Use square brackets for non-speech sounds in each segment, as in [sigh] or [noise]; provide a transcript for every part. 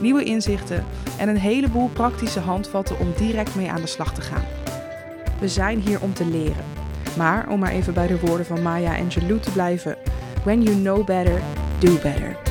nieuwe inzichten en een heleboel praktische handvatten om direct mee aan de slag te gaan. We zijn hier om te leren. Maar om maar even bij de woorden van Maya Angelou te blijven: When you know better, do better.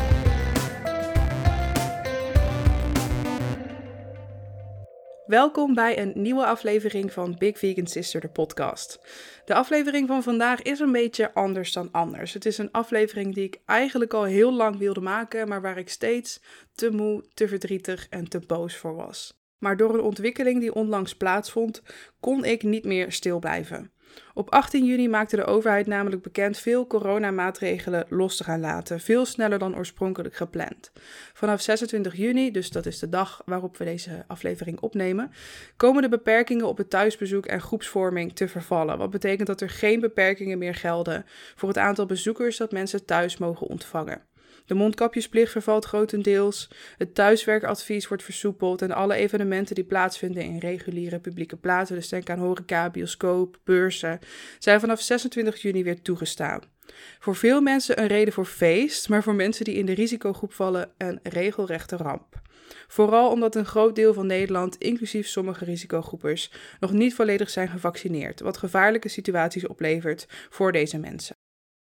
Welkom bij een nieuwe aflevering van Big Vegan Sister, de podcast. De aflevering van vandaag is een beetje anders dan anders. Het is een aflevering die ik eigenlijk al heel lang wilde maken, maar waar ik steeds te moe, te verdrietig en te boos voor was. Maar door een ontwikkeling die onlangs plaatsvond, kon ik niet meer stil blijven. Op 18 juni maakte de overheid namelijk bekend veel coronamaatregelen los te gaan laten, veel sneller dan oorspronkelijk gepland. Vanaf 26 juni, dus dat is de dag waarop we deze aflevering opnemen, komen de beperkingen op het thuisbezoek en groepsvorming te vervallen. Wat betekent dat er geen beperkingen meer gelden voor het aantal bezoekers dat mensen thuis mogen ontvangen. De mondkapjesplicht vervalt grotendeels, het thuiswerkadvies wordt versoepeld en alle evenementen die plaatsvinden in reguliere publieke plaatsen, dus denk aan horeca, bioscoop, beurzen, zijn vanaf 26 juni weer toegestaan. Voor veel mensen een reden voor feest, maar voor mensen die in de risicogroep vallen een regelrechte ramp. Vooral omdat een groot deel van Nederland, inclusief sommige risicogroepers, nog niet volledig zijn gevaccineerd, wat gevaarlijke situaties oplevert voor deze mensen.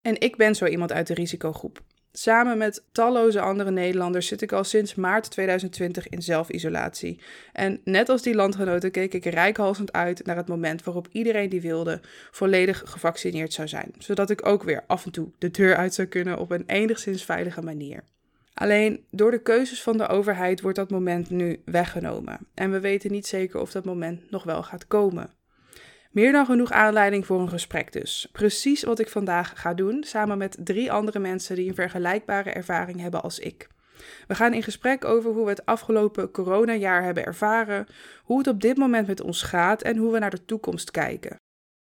En ik ben zo iemand uit de risicogroep. Samen met talloze andere Nederlanders zit ik al sinds maart 2020 in zelfisolatie. En net als die landgenoten keek ik rijkhalsend uit naar het moment waarop iedereen die wilde volledig gevaccineerd zou zijn, zodat ik ook weer af en toe de deur uit zou kunnen op een enigszins veilige manier. Alleen door de keuzes van de overheid wordt dat moment nu weggenomen. En we weten niet zeker of dat moment nog wel gaat komen. Meer dan genoeg aanleiding voor een gesprek dus. Precies wat ik vandaag ga doen, samen met drie andere mensen die een vergelijkbare ervaring hebben als ik. We gaan in gesprek over hoe we het afgelopen coronajaar hebben ervaren, hoe het op dit moment met ons gaat en hoe we naar de toekomst kijken.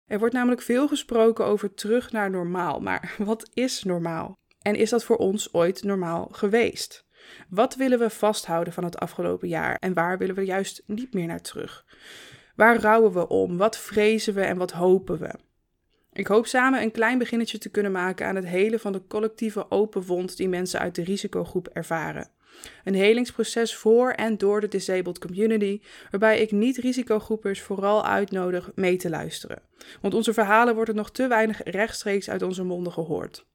Er wordt namelijk veel gesproken over terug naar normaal, maar wat is normaal? En is dat voor ons ooit normaal geweest? Wat willen we vasthouden van het afgelopen jaar en waar willen we juist niet meer naar terug? Waar rouwen we om? Wat vrezen we en wat hopen we? Ik hoop samen een klein beginnetje te kunnen maken aan het helen van de collectieve open wond die mensen uit de risicogroep ervaren. Een helingsproces voor en door de disabled community, waarbij ik niet-risicogroepers vooral uitnodig mee te luisteren. Want onze verhalen worden nog te weinig rechtstreeks uit onze monden gehoord.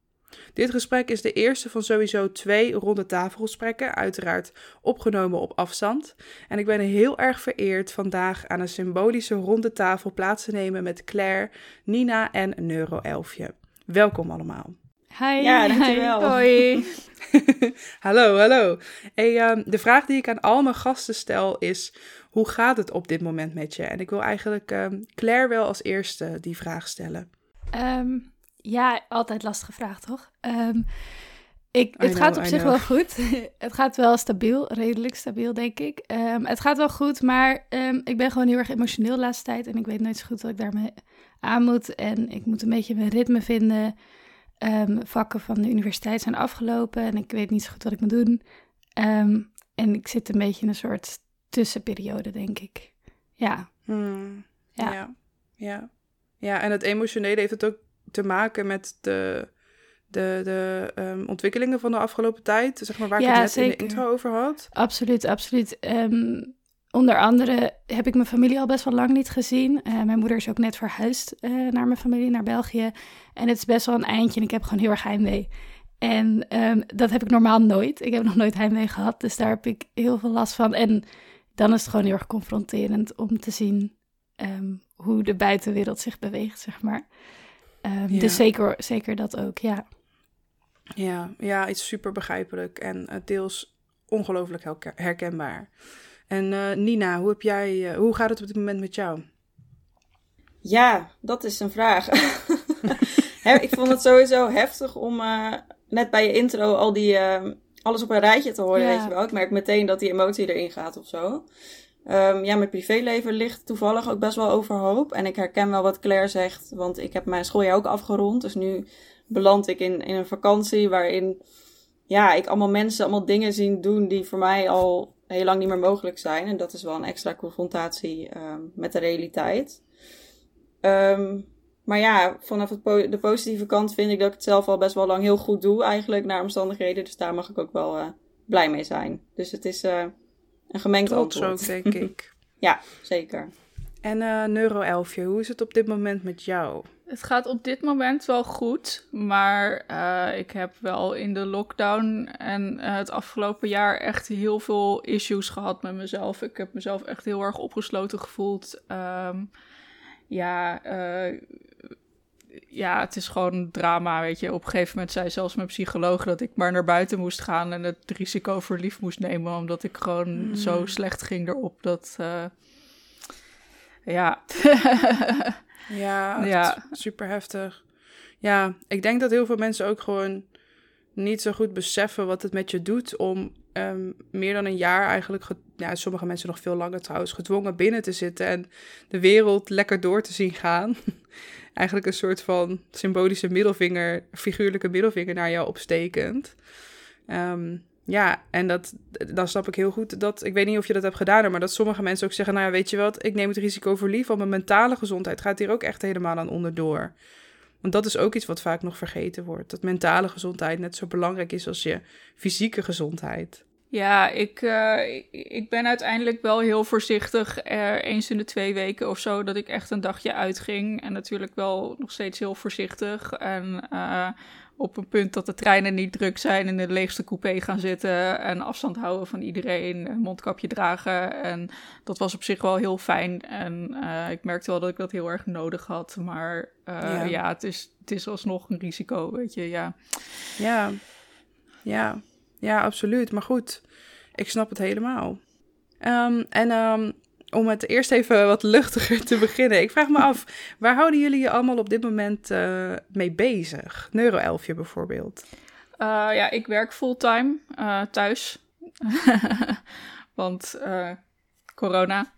Dit gesprek is de eerste van sowieso twee ronde tafelgesprekken, uiteraard opgenomen op afstand. En ik ben heel erg vereerd vandaag aan een symbolische ronde tafel plaats te nemen met Claire, Nina en Neuro-Elfje. Welkom allemaal. Hi. Ja, dankjewel. Hoi. [laughs] hallo, hallo. Hey, ehm, de vraag die ik aan al mijn gasten stel is: hoe gaat het op dit moment met je? En ik wil eigenlijk um, Claire wel als eerste die vraag stellen. Um, ja, altijd lastige vraag, toch? Um, ik, het gaat op zich wel goed. [laughs] het gaat wel stabiel, redelijk stabiel, denk ik. Um, het gaat wel goed, maar um, ik ben gewoon heel erg emotioneel de laatste tijd. En ik weet nooit zo goed wat ik daarmee aan moet. En ik moet een beetje mijn ritme vinden. vakken van de universiteit zijn afgelopen en ik weet niet zo goed wat ik moet doen. en ik zit een beetje in een soort tussenperiode, denk ik. Ja. Hmm. ja. Ja. Ja. Ja, en het emotionele heeft het ook te maken met de, de, de um, ontwikkelingen van de afgelopen tijd? Zeg maar waar ik het net in de intro over had. Absoluut, absoluut. Um, onder andere heb ik mijn familie al best wel lang niet gezien. Uh, mijn moeder is ook net verhuisd uh, naar mijn familie, naar België. En het is best wel een eindje en ik heb gewoon heel erg heimwee. En um, dat heb ik normaal nooit. Ik heb nog nooit heimwee gehad, dus daar heb ik heel veel last van. En dan is het gewoon heel erg confronterend om te zien hoe de buitenwereld zich beweegt, zeg maar. Um, Dus zeker, zeker dat ook, ja. Ja, ja, iets super begrijpelijk en uh, deels ongelooflijk herkenbaar. En uh, Nina, hoe, heb jij, uh, hoe gaat het op dit moment met jou? Ja, dat is een vraag. [laughs] ik vond het sowieso heftig om net bij je intro al die, alles op een rijtje te horen, weet je wel. Ik merk meteen dat die emotie erin gaat of zo. Um, ja, mijn privéleven ligt toevallig ook best wel overhoop. En ik herken wel wat Claire zegt, want ik heb mijn schooljaar ook afgerond. Dus nu beland ik in, in een vakantie waarin ja, ik allemaal mensen, allemaal dingen zien doen die voor mij al heel lang niet meer mogelijk zijn. En dat is wel een extra confrontatie um, met de realiteit. Um, maar ja, vanaf de positieve kant vind ik dat ik het zelf al best wel lang heel goed doe, eigenlijk, naar omstandigheden. Dus daar mag ik ook wel uh, blij mee zijn. Dus het is uh, een gemengd Trots antwoord. ook, denk [laughs] ik. ja, zeker. En uh, Neuro Elfje, hoe is het op dit moment met jou? Het gaat op dit moment wel goed, maar uh, ik heb wel in de lockdown en uh, het afgelopen jaar echt heel veel issues gehad met mezelf. Ik heb mezelf echt heel erg opgesloten gevoeld. Um, ja, uh, ja, het is gewoon drama, weet je. Op een gegeven moment zei zelfs mijn psycholoog dat ik maar naar buiten moest gaan en het risico voor lief moest nemen, omdat ik gewoon hmm. zo slecht ging erop dat, uh, ja. [laughs] ja, ja. super heftig. Ja, ik denk dat heel veel mensen ook gewoon niet zo goed beseffen wat het met je doet om um, meer dan een jaar eigenlijk, ja, sommige mensen nog veel langer trouwens, gedwongen binnen te zitten en de wereld lekker door te zien gaan. [laughs] eigenlijk een soort van symbolische middelvinger, figuurlijke middelvinger naar jou opstekend. Um, ja, en dat, dan snap ik heel goed dat, ik weet niet of je dat hebt gedaan, maar dat sommige mensen ook zeggen, nou ja, weet je wat, ik neem het risico voor lief, want mijn mentale gezondheid gaat hier ook echt helemaal aan onderdoor. Want dat is ook iets wat vaak nog vergeten wordt. Dat mentale gezondheid net zo belangrijk is als je fysieke gezondheid. Ja, ik, uh, ik ben uiteindelijk wel heel voorzichtig. Uh, eens in de twee weken of zo dat ik echt een dagje uitging. En natuurlijk wel nog steeds heel voorzichtig. En uh, op een punt dat de treinen niet druk zijn in de leegste coupé gaan zitten en afstand houden van iedereen, een mondkapje dragen. En dat was op zich wel heel fijn. En ik merkte wel dat ik dat heel erg nodig had. Maar ja. ja, het, is, het is alsnog een risico, weet je, ja. Ja, ja, ja, absoluut. Maar goed, ik snap het helemaal. Um, en um, om het eerst even wat luchtiger te [laughs] beginnen. Ik vraag me af, waar houden jullie je allemaal op dit moment uh, mee bezig? Neuroelfje bijvoorbeeld. Uh, ja, ik werk fulltime uh, thuis. [laughs] Want corona.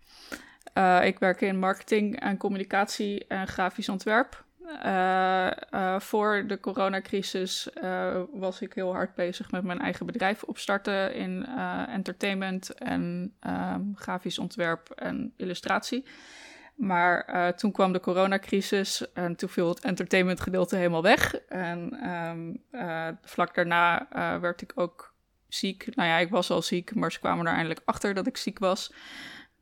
ik werk in marketing en communicatie en grafisch ontwerp. Uh, uh, voor de coronacrisis uh, was ik heel hard bezig met mijn eigen bedrijf opstarten in entertainment en um, grafisch ontwerp en illustratie. Maar toen kwam de coronacrisis en toen viel het entertainment gedeelte helemaal weg. En um, vlak daarna werd ik ook ziek. Nou ja, ik was al ziek, maar ze kwamen er eindelijk achter dat ik ziek was.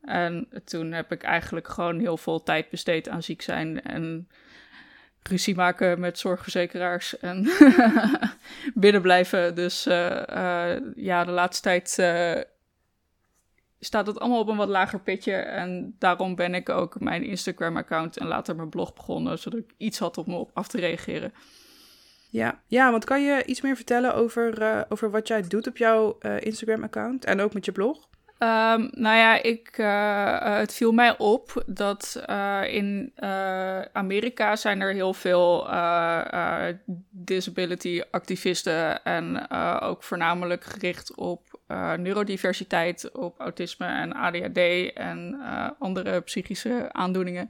En toen heb ik eigenlijk gewoon heel veel tijd besteed aan ziek zijn en ruzie maken met zorgverzekeraars en [laughs] binnen blijven. Dus uh, uh, ja, de laatste tijd uh, staat het allemaal op een wat lager pitje. En daarom ben ik ook mijn Instagram-account en later mijn blog begonnen, zodat ik iets had om me op af te reageren. Ja, ja want kan je iets meer vertellen over, over wat jij doet op jouw Instagram-account en ook met je blog? Um, nou ja, ik, uh, het viel mij op dat uh, in Amerika zijn er heel veel disability-activisten en ook voornamelijk gericht op neurodiversiteit, op autisme en ADHD en andere psychische aandoeningen.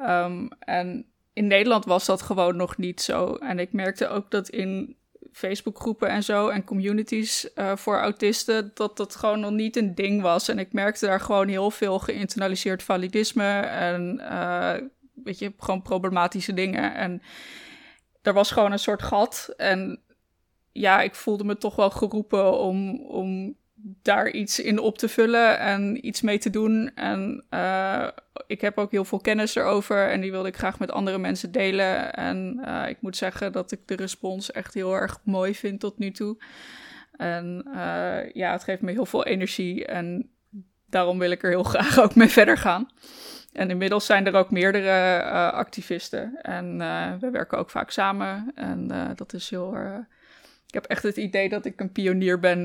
Um, en in Nederland was dat gewoon nog niet zo. En ik merkte ook dat in Facebookgroepen en zo en communities uh, voor autisten, dat dat gewoon nog niet een ding was. En ik merkte daar gewoon heel veel geïnternaliseerd validisme en uh, weet je, gewoon problematische dingen. En er was gewoon een soort gat. En ja, ik voelde me toch wel geroepen om, om daar iets in op te vullen en iets mee te doen. En uh, ik heb ook heel veel kennis erover en die wilde ik graag met andere mensen delen. En uh, ik moet zeggen dat ik de respons echt heel erg mooi vind tot nu toe. En uh, ja, het geeft me heel veel energie en daarom wil ik er heel [laughs] graag ook mee verder gaan. En inmiddels zijn er ook meerdere activisten en we werken ook vaak samen. En dat is heel. ik heb echt het idee dat ik een pionier ben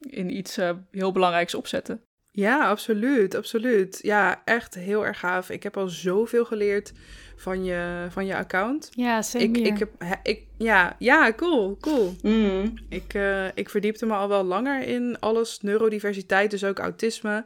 in iets uh, heel belangrijks opzetten. Ja, absoluut, absoluut. Ja, echt heel erg gaaf. Ik heb al zoveel geleerd van je, van je account. Ja, zeker. Ik, ik heb, ik, ja, ja, cool, cool. Mm. Ik, uh, ik verdiepte me al wel langer in alles neurodiversiteit, dus ook autisme.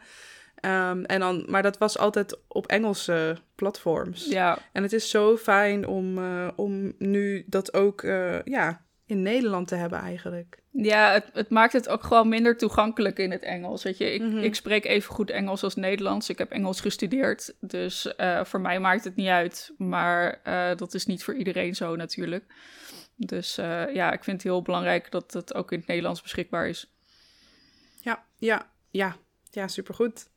Ehm, en dan, maar dat was altijd op Engelse platforms. Ja. En het is zo fijn om, uh, om nu dat ook uh, ja, in Nederland te hebben eigenlijk. Ja, het, het, maakt het ook gewoon minder toegankelijk in het Engels. Weet je, ik, mm -hmm. ik spreek even goed Engels als Nederlands. Ik heb Engels gestudeerd, dus uh, voor mij maakt het niet uit. Maar dat is niet voor iedereen zo natuurlijk. Dus ja, ik vind het heel belangrijk dat het ook in het Nederlands beschikbaar is. Ja, ja, ja. Ja, supergoed.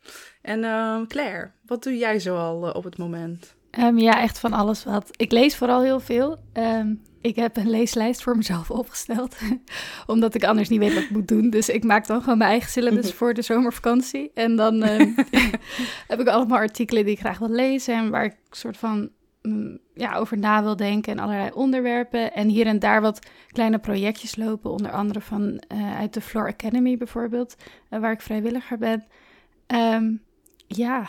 En uh, Claire, wat doe jij zoal uh, op het moment? Um, ja, echt van alles wat. Ik lees vooral heel veel. Um, ik heb een leeslijst voor mezelf [laughs] opgesteld, omdat ik anders niet weet wat ik moet doen. Dus ik maak dan gewoon mijn eigen syllabus [laughs] voor de zomervakantie. En dan um, [laughs] heb ik allemaal artikelen die ik graag wil lezen en waar ik soort van mm, ja, over na wil denken en allerlei onderwerpen. En hier en daar wat kleine projectjes lopen, onder andere van uh, uit de Floor Academy bijvoorbeeld, uh, waar ik vrijwilliger ben. Um, ja,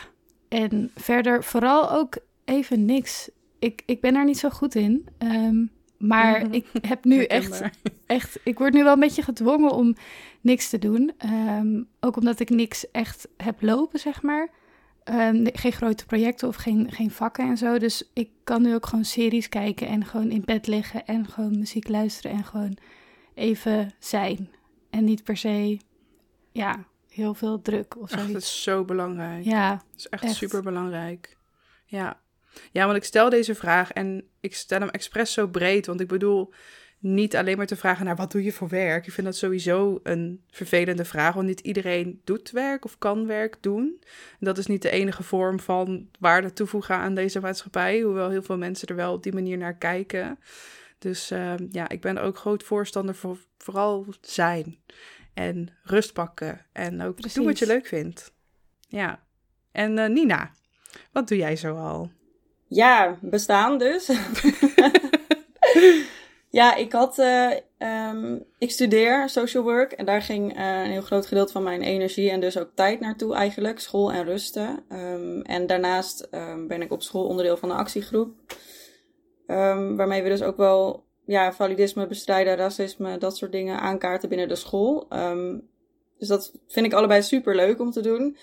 en verder vooral ook even niks. Ik, ik ben er niet zo goed in. Um, maar [laughs] ik heb nu echt, echt, ik word nu wel een beetje gedwongen om niks te doen. Um, ook omdat ik niks echt heb lopen, zeg maar. Um, geen grote projecten of geen, geen vakken en zo. Dus ik kan nu ook gewoon series kijken en gewoon in bed liggen en gewoon muziek luisteren en gewoon even zijn. En niet per se, ja, heel veel druk of zo. Dat is zo belangrijk. Ja. Dat is echt, echt. super belangrijk. Ja. Ja, want ik stel deze vraag en ik stel hem expres zo breed. Want ik bedoel niet alleen maar te vragen naar wat doe je voor werk. Ik vind dat sowieso een vervelende vraag, want niet iedereen doet werk of kan werk doen. En dat is niet de enige vorm van waarde toevoegen aan deze maatschappij, hoewel heel veel mensen er wel op die manier naar kijken. Dus uh, ja, ik ben ook groot voorstander voor vooral zijn en rust pakken en ook Precies. doen wat je leuk vindt. Ja. En uh, Nina, wat doe jij zoal? Ja, bestaan dus. [laughs] ja, ik had. Uh, um, ik studeer social work en daar ging uh, een heel groot gedeelte van mijn energie en dus ook tijd naartoe eigenlijk. School en rusten. Um, en daarnaast um, ben ik op school onderdeel van een actiegroep. waarmee we dus ook wel ja, validisme bestrijden, racisme, dat soort dingen aankaarten binnen de school. dus dat vind ik allebei super leuk om te doen.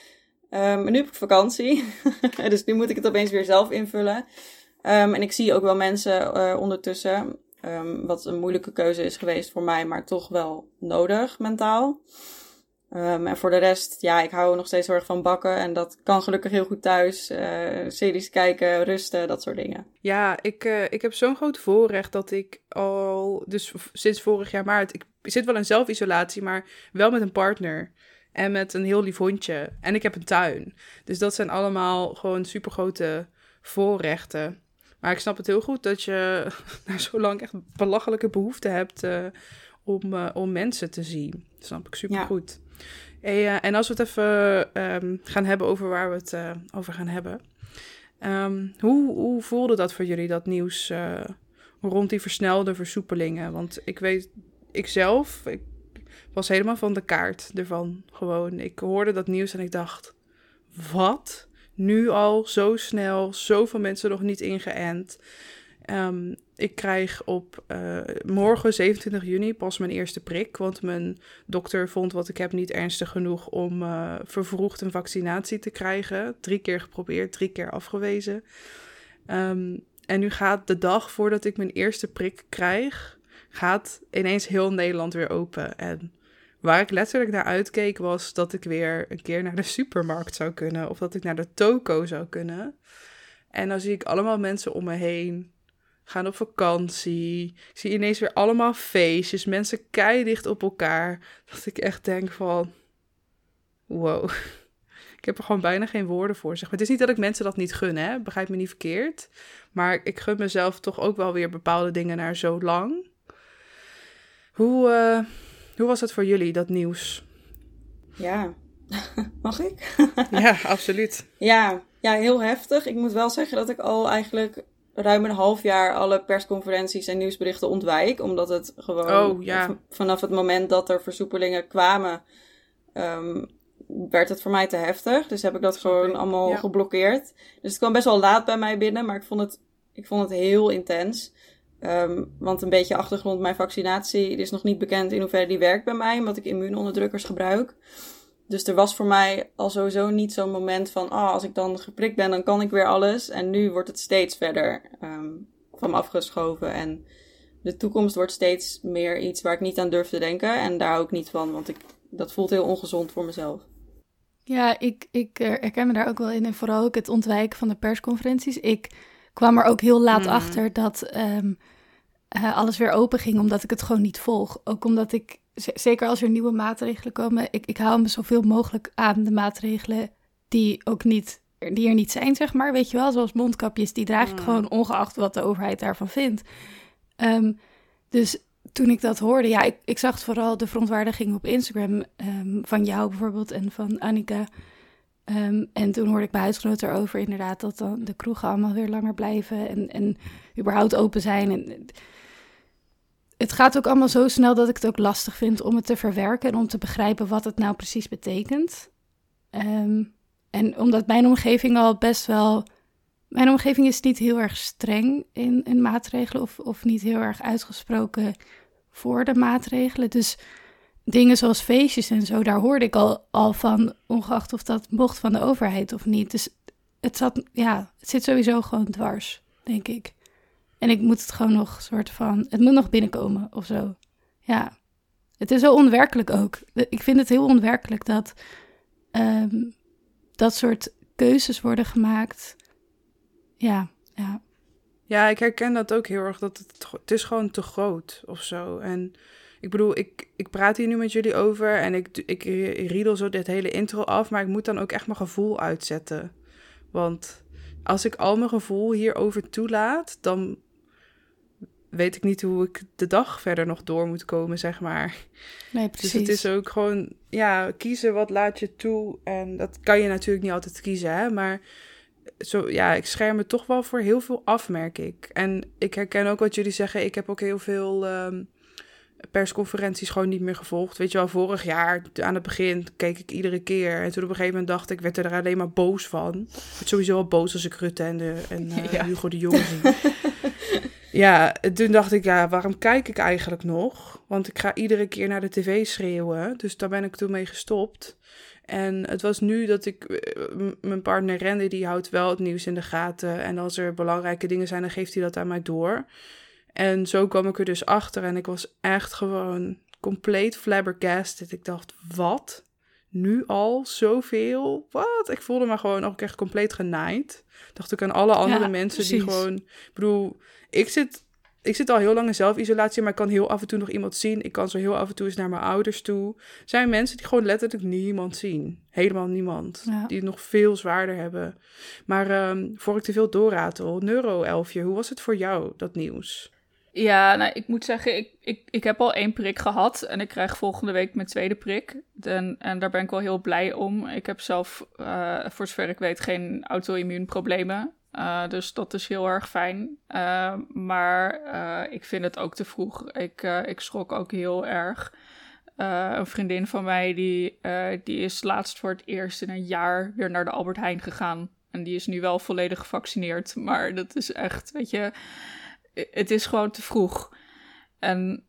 Um, nu heb ik vakantie, [laughs] dus nu moet ik het opeens weer zelf invullen. Um, en ik zie ook wel mensen uh, ondertussen, um, wat een moeilijke keuze is geweest voor mij, maar toch wel nodig mentaal. en voor de rest, ja, ik hou nog steeds heel erg van bakken en dat kan gelukkig heel goed thuis. Uh, series kijken, rusten, dat soort dingen. Ja, ik, uh, ik heb zo'n groot voorrecht dat ik al, dus sinds vorig jaar maart, ik zit wel in zelfisolatie, maar wel met een partner. En met een heel lief hondje. En ik heb een tuin. Dus dat zijn allemaal gewoon supergrote voorrechten. Maar ik snap het heel goed dat je [laughs] na zo lang echt belachelijke behoefte hebt uh, om, uh, om mensen te zien. Dat snap ik super goed. Ja. Uh, en als we het even um, gaan hebben over waar we het over gaan hebben. Um, hoe, hoe voelde dat voor jullie, dat nieuws rond die versnelde versoepelingen? Want ik weet, ik zelf, ik was helemaal van de kaart ervan. Gewoon, ik hoorde dat nieuws en ik dacht: wat? Nu al zo snel, zoveel mensen nog niet ingeënt. Um, ik krijg op uh, morgen 27 juni pas mijn eerste prik. Want mijn dokter vond wat ik heb niet ernstig genoeg om uh, vervroegd een vaccinatie te krijgen. Drie keer geprobeerd, drie keer afgewezen. Um, en nu gaat de dag voordat ik mijn eerste prik krijg, gaat ineens heel Nederland weer open. En Waar ik letterlijk naar uitkeek was dat ik weer een keer naar de supermarkt zou kunnen. Of dat ik naar de toko zou kunnen. En dan zie ik allemaal mensen om me heen gaan op vakantie. Ik zie ineens weer allemaal feestjes. Mensen dicht op elkaar. Dat ik echt denk van... Wow. [laughs] Ik heb er gewoon bijna geen woorden voor. Zeg. Maar het is niet dat ik mensen dat niet gun, hè. Begrijp me niet verkeerd. Maar ik gun mezelf toch ook wel weer bepaalde dingen naar zo lang. Hoe... Uh hoe was het voor jullie, dat nieuws? Ja, [laughs] mag ik? [laughs] ja, absoluut. Ja, ja, heel heftig. Ik moet wel zeggen dat ik al eigenlijk ruim een half jaar alle persconferenties en nieuwsberichten ontwijk. Omdat het gewoon oh, ja. vanaf het moment dat er versoepelingen kwamen, um, werd het voor mij te heftig. Dus heb ik dat gewoon allemaal ja. geblokkeerd. Dus het kwam best wel laat bij mij binnen, maar ik vond het, ik vond het heel intens. Um, want een beetje achtergrond, mijn vaccinatie is nog niet bekend in hoeverre die werkt bij mij, omdat ik immuunonderdrukkers gebruik. dus er was voor mij al sowieso niet zo'n moment van, ah, als ik dan geprikt ben, dan kan ik weer alles. En nu wordt het steeds verder um, van me afgeschoven. En de toekomst wordt steeds meer iets waar ik niet aan durf te denken. En daar ook niet van, want ik, dat voelt heel ongezond voor mezelf. Ja, ik, ik herken me daar ook wel in. En vooral ook het ontwijken van de persconferenties. Ik kwam er ook heel laat mm. achter dat um, uh, alles weer open ging, omdat ik het gewoon niet volg. Ook omdat ik, zeker als er nieuwe maatregelen komen, ik, ik hou me zoveel mogelijk aan de maatregelen die ook niet, die er niet zijn, zeg maar. Weet je wel, zoals mondkapjes, die draag ik mm. gewoon ongeacht wat de overheid daarvan vindt. Um, dus toen ik dat hoorde, ja, ik, ik zag vooral de verontwaardiging op Instagram um, van jou bijvoorbeeld en van Annika. Um, en toen hoorde ik bij Huisgenoot erover inderdaad dat dan de kroegen allemaal weer langer blijven en, en überhaupt open zijn. En, het gaat ook allemaal zo snel dat ik het ook lastig vind om het te verwerken en om te begrijpen wat het nou precies betekent. Um, en omdat mijn omgeving al best wel. Mijn omgeving is niet heel erg streng in, in maatregelen of, of niet heel erg uitgesproken voor de maatregelen. Dus dingen zoals feestjes en zo, daar hoorde ik al, al van, ongeacht of dat mocht van de overheid of niet. Dus het, zat, ja, het zit sowieso gewoon dwars, denk ik. En ik moet het gewoon nog soort van. Het moet nog binnenkomen of zo. Ja. Het is zo onwerkelijk ook. Ik vind het heel onwerkelijk dat um, dat soort keuzes worden gemaakt. Ja, ja. Ja, ik herken dat ook heel erg. Dat het, het is gewoon te groot of zo. En ik bedoel, ik, ik praat hier nu met jullie over en ik, ik riedel zo dit hele intro af, maar ik moet dan ook echt mijn gevoel uitzetten. Want als ik al mijn gevoel hierover toelaat, dan weet ik niet hoe ik de dag verder nog door moet komen, zeg maar. Nee, precies. Dus het is ook gewoon, ja, kiezen wat laat je toe. En dat kan je natuurlijk niet altijd kiezen, hè. Maar zo, ja, ik scherm me toch wel voor heel veel af, merk ik. En ik herken ook wat jullie zeggen. Ik heb ook heel veel um, persconferenties gewoon niet meer gevolgd. Weet je wel, vorig jaar aan het begin keek ik iedere keer. En toen op een gegeven moment dacht ik, werd er alleen maar boos van. Ik werd sowieso wel boos als ik Rutte en, de, en [laughs] uh, Hugo de Jong zie. [laughs] Ja, toen dacht ik, ja, waarom kijk ik eigenlijk nog? Want ik ga iedere keer naar de tv schreeuwen. Dus daar ben ik toen mee gestopt. En het was nu dat ik, eh, mijn partner Randy, die houdt wel het nieuws in de gaten. En als er belangrijke dingen zijn, dan geeft hij dat aan mij door. En zo kwam ik er dus achter en ik was echt gewoon compleet flabbergasted. Ik dacht, wat? Nu al zoveel? Wat? Ik voelde me gewoon ook echt compleet genaaid. Dacht ik aan alle andere mensen die gewoon... Ik bedoel, ik zit, ik zit al heel lang in zelfisolatie, maar ik kan heel af en toe nog iemand zien. Ik kan zo heel af en toe eens naar mijn ouders toe. Er zijn mensen die gewoon letterlijk niemand zien. Helemaal niemand. Die het nog veel zwaarder hebben. Maar um, voor ik te veel doorratel, neuro-elfje, hoe was het voor jou, dat nieuws? Ja, nou, ik moet zeggen, ik, ik, ik heb al één prik gehad en ik krijg volgende week mijn tweede prik. En, en daar ben ik wel heel blij om. Ik heb zelf, uh, voor zover ik weet, geen auto-immuunproblemen. Uh, dus dat is heel erg fijn. Uh, maar ik vind het ook te vroeg. Ik, ik schrok ook heel erg. een vriendin van mij die, die is laatst voor het eerst in een jaar weer naar de Albert Heijn gegaan. En die is nu wel volledig gevaccineerd. Maar dat is echt, weet je, het is gewoon te vroeg. En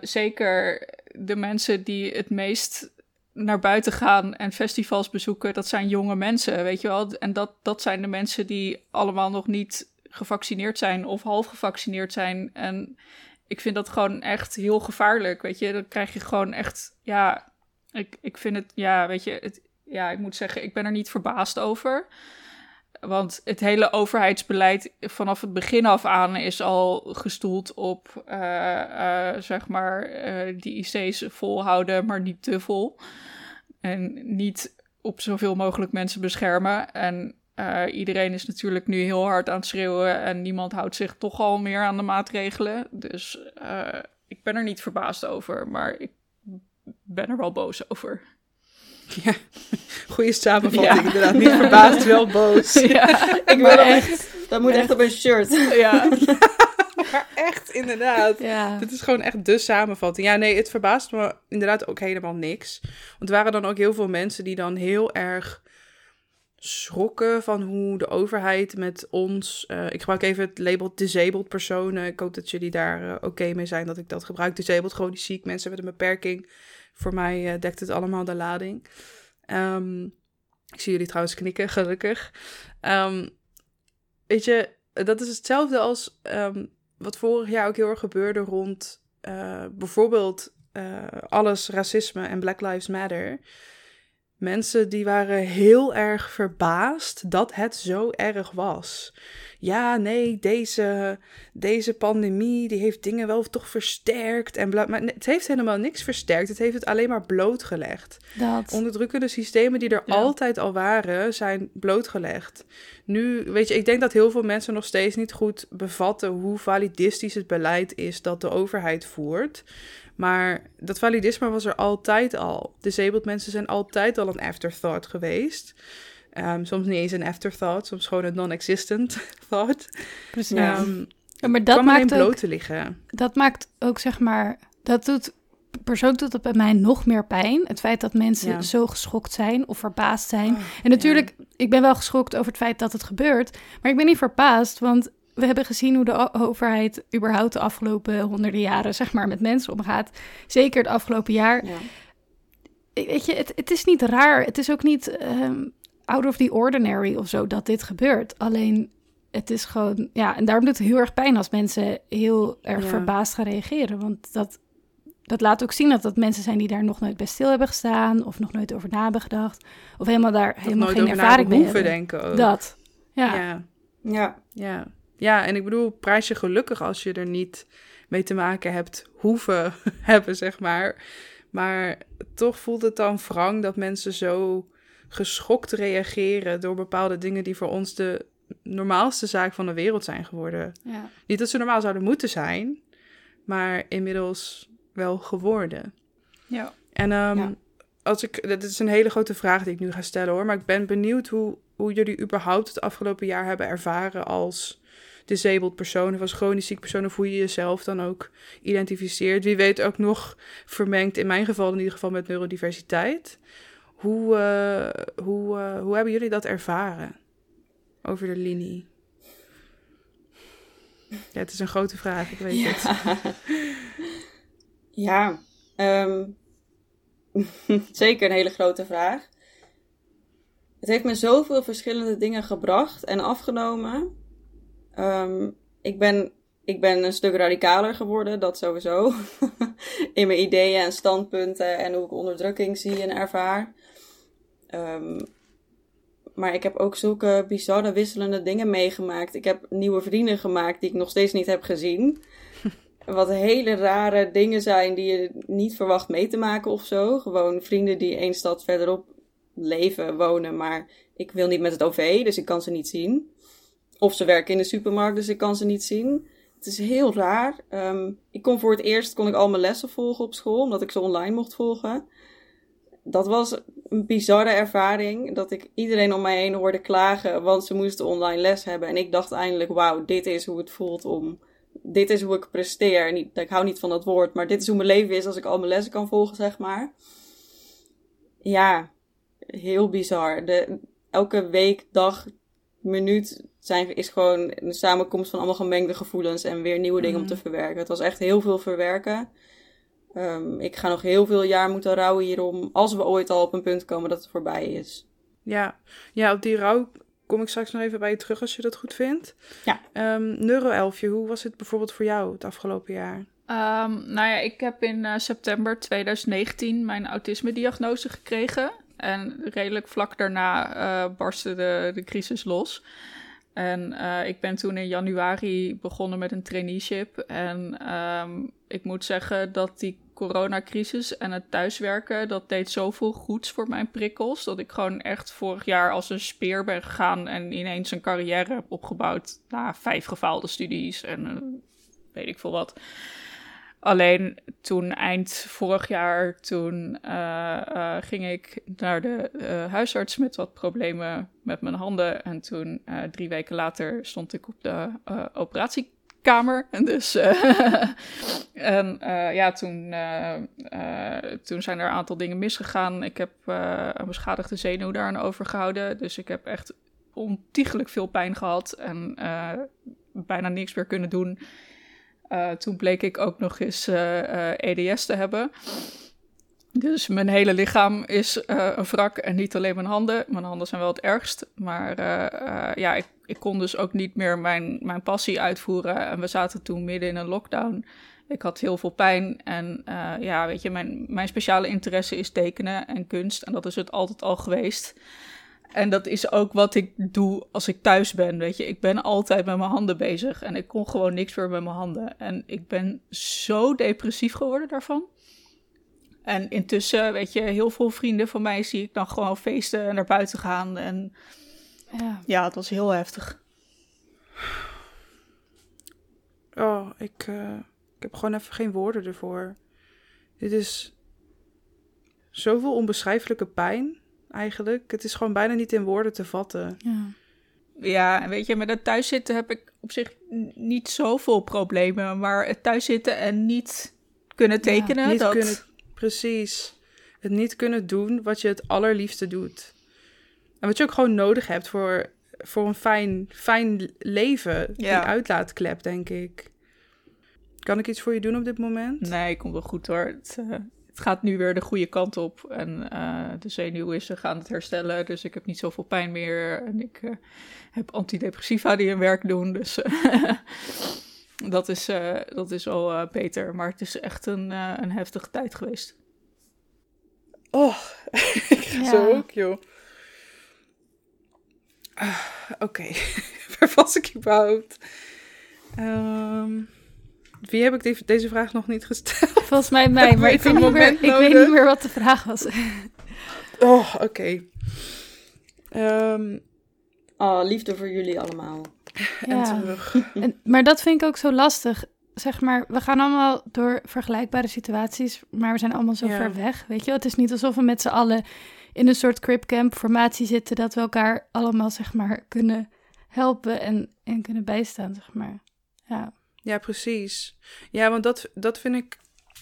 zeker de mensen die het meest naar buiten gaan en festivals bezoeken, dat zijn jonge mensen, weet je wel. En dat, dat zijn de mensen die allemaal nog niet gevaccineerd zijn of half gevaccineerd zijn. En ik vind dat gewoon echt heel gevaarlijk, weet je. Dan krijg je gewoon echt, ja, ik, ik vind het, ja, weet je, het, ja, ik moet zeggen, ik ben er niet verbaasd over. Want het hele overheidsbeleid vanaf het begin af aan is al gestoeld op, uh, uh, zeg maar, uh, die IC's volhouden, maar niet te vol. En niet op zoveel mogelijk mensen beschermen. En iedereen is natuurlijk nu heel hard aan het schreeuwen en niemand houdt zich toch al meer aan de maatregelen. Dus ik ben er niet verbaasd over, maar ik ben er wel boos over. Ja, goede samenvatting inderdaad. Niet verbaasd, wel boos. [laughs] Ja, [laughs] ik wil echt... Dat moet echt op een shirt. [laughs] Ja. maar echt, inderdaad. Ja. Dit is gewoon echt de samenvatting. Ja, nee, het verbaast me inderdaad ook helemaal niks. Want er waren dan ook heel veel mensen die dan heel erg schrokken van hoe de overheid met ons. Uh, ik gebruik even het label disabled personen. Ik hoop dat jullie daar uh, oké mee zijn dat ik dat gebruik. Disabled, gewoon die ziek mensen met een beperking Voor mij uh, dekt het allemaal de lading. Ehm, ik zie jullie trouwens knikken, gelukkig. Um, weet je, dat is hetzelfde als um, wat vorig jaar ook heel erg gebeurde rond uh, bijvoorbeeld uh, alles racisme en Black Lives Matter. Mensen die waren heel erg verbaasd dat het zo erg was. Ja, nee, deze, deze pandemie die heeft dingen wel toch versterkt. En maar het heeft helemaal niks versterkt. Het heeft het alleen maar blootgelegd. Dat. Onderdrukkende systemen die er altijd al waren, zijn blootgelegd. Nu, weet je, ik denk dat heel veel mensen nog steeds niet goed bevatten hoe validistisch het beleid is dat de overheid voert. Maar dat validisme was er altijd al. Disabled mensen zijn altijd al een afterthought geweest. Um, soms niet eens een afterthought, soms gewoon een non-existent [laughs] thought. Precies. Um, ja, maar dat maakt bloot ook, te liggen. Dat maakt ook, zeg maar, dat doet persoonlijk doet dat bij mij nog meer pijn. Het feit dat mensen zo geschokt zijn of verbaasd zijn. Oh, en natuurlijk, ik ben wel geschokt over het feit dat het gebeurt. Maar ik ben niet verbaasd, want we hebben gezien hoe de overheid überhaupt de afgelopen honderden jaren zeg maar, met mensen omgaat. Zeker het afgelopen jaar. Ja. Weet je, het, het, is niet raar. Het is ook niet um, out of the ordinary of zo dat dit gebeurt. Alleen het is gewoon, ja, en daarom doet het heel erg pijn als mensen heel erg verbaasd gaan reageren. Want dat, dat laat ook zien dat dat mensen zijn die daar nog nooit bij stil hebben gestaan. Of nog nooit over na hebben gedacht. Of helemaal daar helemaal geen ervaring mee hebben. denken ook. Dat, ja. ja. Ja. ja. Ja, en ik bedoel, prijs je gelukkig als je er niet mee te maken hebt hoeven [laughs] hebben, zeg maar. Maar toch voelt het dan wrang dat mensen zo geschokt reageren door bepaalde dingen die voor ons de normaalste zaak van de wereld zijn geworden. Ja. Niet dat ze normaal zouden moeten zijn, maar inmiddels wel geworden. Ja. En um, als ik, dat is een hele grote vraag die ik nu ga stellen hoor, maar ik ben benieuwd hoe, hoe jullie überhaupt het afgelopen jaar hebben ervaren als disabled persoon of als chronisch ziek persoon, of hoe je jezelf dan ook identificeert. Wie weet ook nog vermengd, in mijn geval in ieder geval met neurodiversiteit. Hoe, uh, hoe, uh, hoe hebben jullie dat ervaren over de linie? Ja, het is een grote vraag, ik weet ja. het. [laughs] ja, um, [laughs] zeker een hele grote vraag. Het heeft me zoveel verschillende dingen gebracht en afgenomen. Um, ik, ben, ik ben een stuk radicaler geworden, dat sowieso. [laughs] In mijn ideeën en standpunten en hoe ik onderdrukking zie en ervaar. Um, maar ik heb ook zulke bizarre, wisselende dingen meegemaakt. Ik heb nieuwe vrienden gemaakt die ik nog steeds niet heb gezien. [laughs] Wat hele rare dingen zijn die je niet verwacht mee te maken of zo. Gewoon vrienden die één stad verderop leven, wonen. Maar ik wil niet met het OV, dus ik kan ze niet zien. Of ze werken in de supermarkt, dus ik kan ze niet zien. Het is heel raar. Um, ik kon voor het eerst kon ik al mijn lessen volgen op school, omdat ik ze online mocht volgen. Dat was een bizarre ervaring. Dat ik iedereen om mij heen hoorde klagen, want ze moesten online les hebben. En ik dacht eindelijk, wauw, dit is hoe het voelt om... Dit is hoe ik presteer. Niet, ik hou niet van dat woord, maar dit is hoe mijn leven is als ik al mijn lessen kan volgen, zeg maar. Ja, heel bizar. De, elke week, dag, minuut zijn, is gewoon een samenkomst van allemaal gemengde gevoelens en weer nieuwe dingen om te mhm. verwerken. Het was echt heel veel verwerken. Um, ik ga nog heel veel jaar moeten rouwen hierom, als we ooit al op een punt komen dat het voorbij is. Ja, ja op die rouw kom ik straks nog even bij je terug als je dat goed vindt. Ja. Um, Neuroelfje, hoe was het bijvoorbeeld voor jou het afgelopen jaar? Um, nou ja, ik heb in uh, september 2019 mijn autisme-diagnose gekregen. En redelijk vlak daarna uh, barstte de, de crisis los. En uh, ik ben toen in januari begonnen met een traineeship. En um, ik moet zeggen dat die coronacrisis en het thuiswerken, dat deed zoveel goeds voor mijn prikkels. Dat ik gewoon echt vorig jaar als een speer ben gegaan en ineens een carrière heb opgebouwd na vijf gefaalde studies en uh, weet ik veel wat. Alleen toen eind vorig jaar, toen uh, uh, ging ik naar de uh, huisarts met wat problemen met mijn handen. En toen drie weken later stond ik op de operatiekamer. [laughs] [laughs] En dus en, ja, toen, toen zijn er een aantal dingen misgegaan. Ik heb een beschadigde zenuw daaraan overgehouden. Dus ik heb echt ontiegelijk veel pijn gehad en bijna niks meer kunnen doen. Uh, toen bleek ik ook nog eens uh, uh, EDS te hebben. Dus mijn hele lichaam is een wrak en niet alleen mijn handen. Mijn handen zijn wel het ergst. Maar ja, ik, ik, kon dus ook niet meer mijn, mijn passie uitvoeren. En we zaten toen midden in een lockdown. Ik had heel veel pijn. En ja, weet je, mijn, mijn speciale interesse is tekenen en kunst. En dat is het altijd al geweest. En dat is ook wat ik doe als ik thuis ben. Weet je, ik ben altijd met mijn handen bezig. En ik kon gewoon niks meer met mijn handen. En ik ben zo depressief geworden daarvan. En intussen, weet je, heel veel vrienden van mij zie ik dan gewoon feesten en naar buiten gaan. En ja, ja het was heel heftig. Oh, ik, uh, ik heb gewoon even geen woorden ervoor. Dit is zoveel onbeschrijfelijke pijn, eigenlijk. Het is gewoon bijna niet in woorden te vatten. Ja. Ja, en weet je, met het thuiszitten heb ik op zich niet zoveel problemen. Maar het thuiszitten en niet kunnen tekenen, ja, niet dat... Kunnen Precies. Het niet kunnen doen wat je het allerliefste doet. En wat je ook gewoon nodig hebt voor, voor een fijn, fijn leven. Die uitlaatklep, denk ik. Kan ik iets voor je doen op dit moment? Nee, komt wel goed hoor. Het, uh, het gaat nu weer de goede kant op. En uh, de zenuwen gaan het herstellen. Dus ik heb niet zoveel pijn meer. En ik uh, heb antidepressiva die hun werk doen. Dus [laughs] dat is, uh, dat is al uh, beter. Maar het is echt een, uh, een heftige tijd geweest. Oh, [laughs] ik ga ja. zo ook, joh. Ah, Oké, okay. [laughs] waar was ik überhaupt? Um, wie heb ik die, deze vraag nog niet gesteld? Volgens mij mij, maar ik, weet niet, meer, ik weet niet meer wat de vraag was. oh, oké. Okay. Um, oh, liefde voor jullie allemaal. en terug. En, maar dat vind ik ook zo lastig. Zeg maar, we gaan allemaal door vergelijkbare situaties, maar we zijn allemaal zo ver weg. Weet je, het is niet alsof we met z'n allen in een soort cripcamp formatie zitten, dat we elkaar allemaal, zeg maar, kunnen helpen en, en kunnen bijstaan, zeg maar. Ja. Ja, precies. Ja, want dat, dat vind ik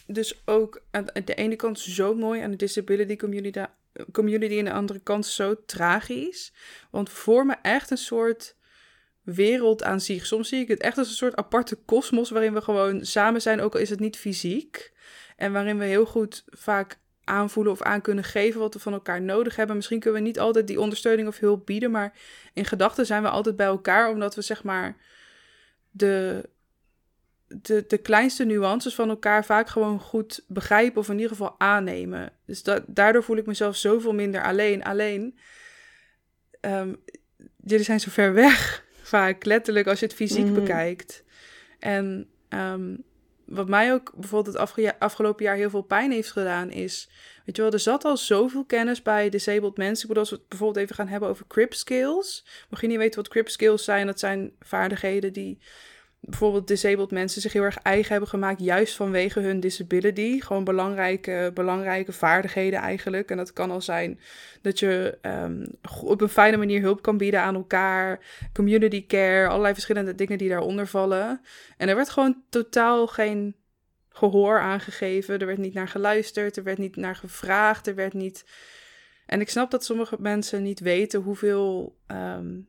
dus ook aan de ene kant zo mooi aan de disability community, community en de andere kant zo tragisch. Want we vormen echt een soort wereld aan zich. Soms zie ik het echt als een soort aparte kosmos waarin we gewoon samen zijn, ook al is het niet fysiek. En waarin we heel goed vaak aanvoelen of aan kunnen geven wat we van elkaar nodig hebben. Misschien kunnen we niet altijd die ondersteuning of hulp bieden, maar in gedachten zijn we altijd bij elkaar, omdat we zeg maar de, de, de kleinste nuances van elkaar vaak gewoon goed begrijpen of in ieder geval aannemen. Dus dat, daardoor voel ik mezelf zoveel minder alleen. Alleen, um, jullie zijn zo ver weg [laughs] vaak, letterlijk als je het fysiek mhm. bekijkt. En um, wat mij ook bijvoorbeeld het afgelopen jaar heel veel pijn heeft gedaan, is, weet je wel, er zat al zoveel kennis bij disabled mensen. Ik bedoel, als we het bijvoorbeeld even gaan hebben over crip skills. Mocht je niet weten wat crip skills zijn, dat zijn vaardigheden die bijvoorbeeld disabled mensen zich heel erg eigen hebben gemaakt, juist vanwege hun disability. Gewoon belangrijke, belangrijke vaardigheden eigenlijk. En dat kan al zijn dat je um, op een fijne manier hulp kan bieden aan elkaar, community care, allerlei verschillende dingen die daaronder vallen. En er werd gewoon totaal geen gehoor aangegeven. Er werd niet naar geluisterd, er werd niet naar gevraagd, er werd niet. En ik snap dat sommige mensen niet weten hoeveel um,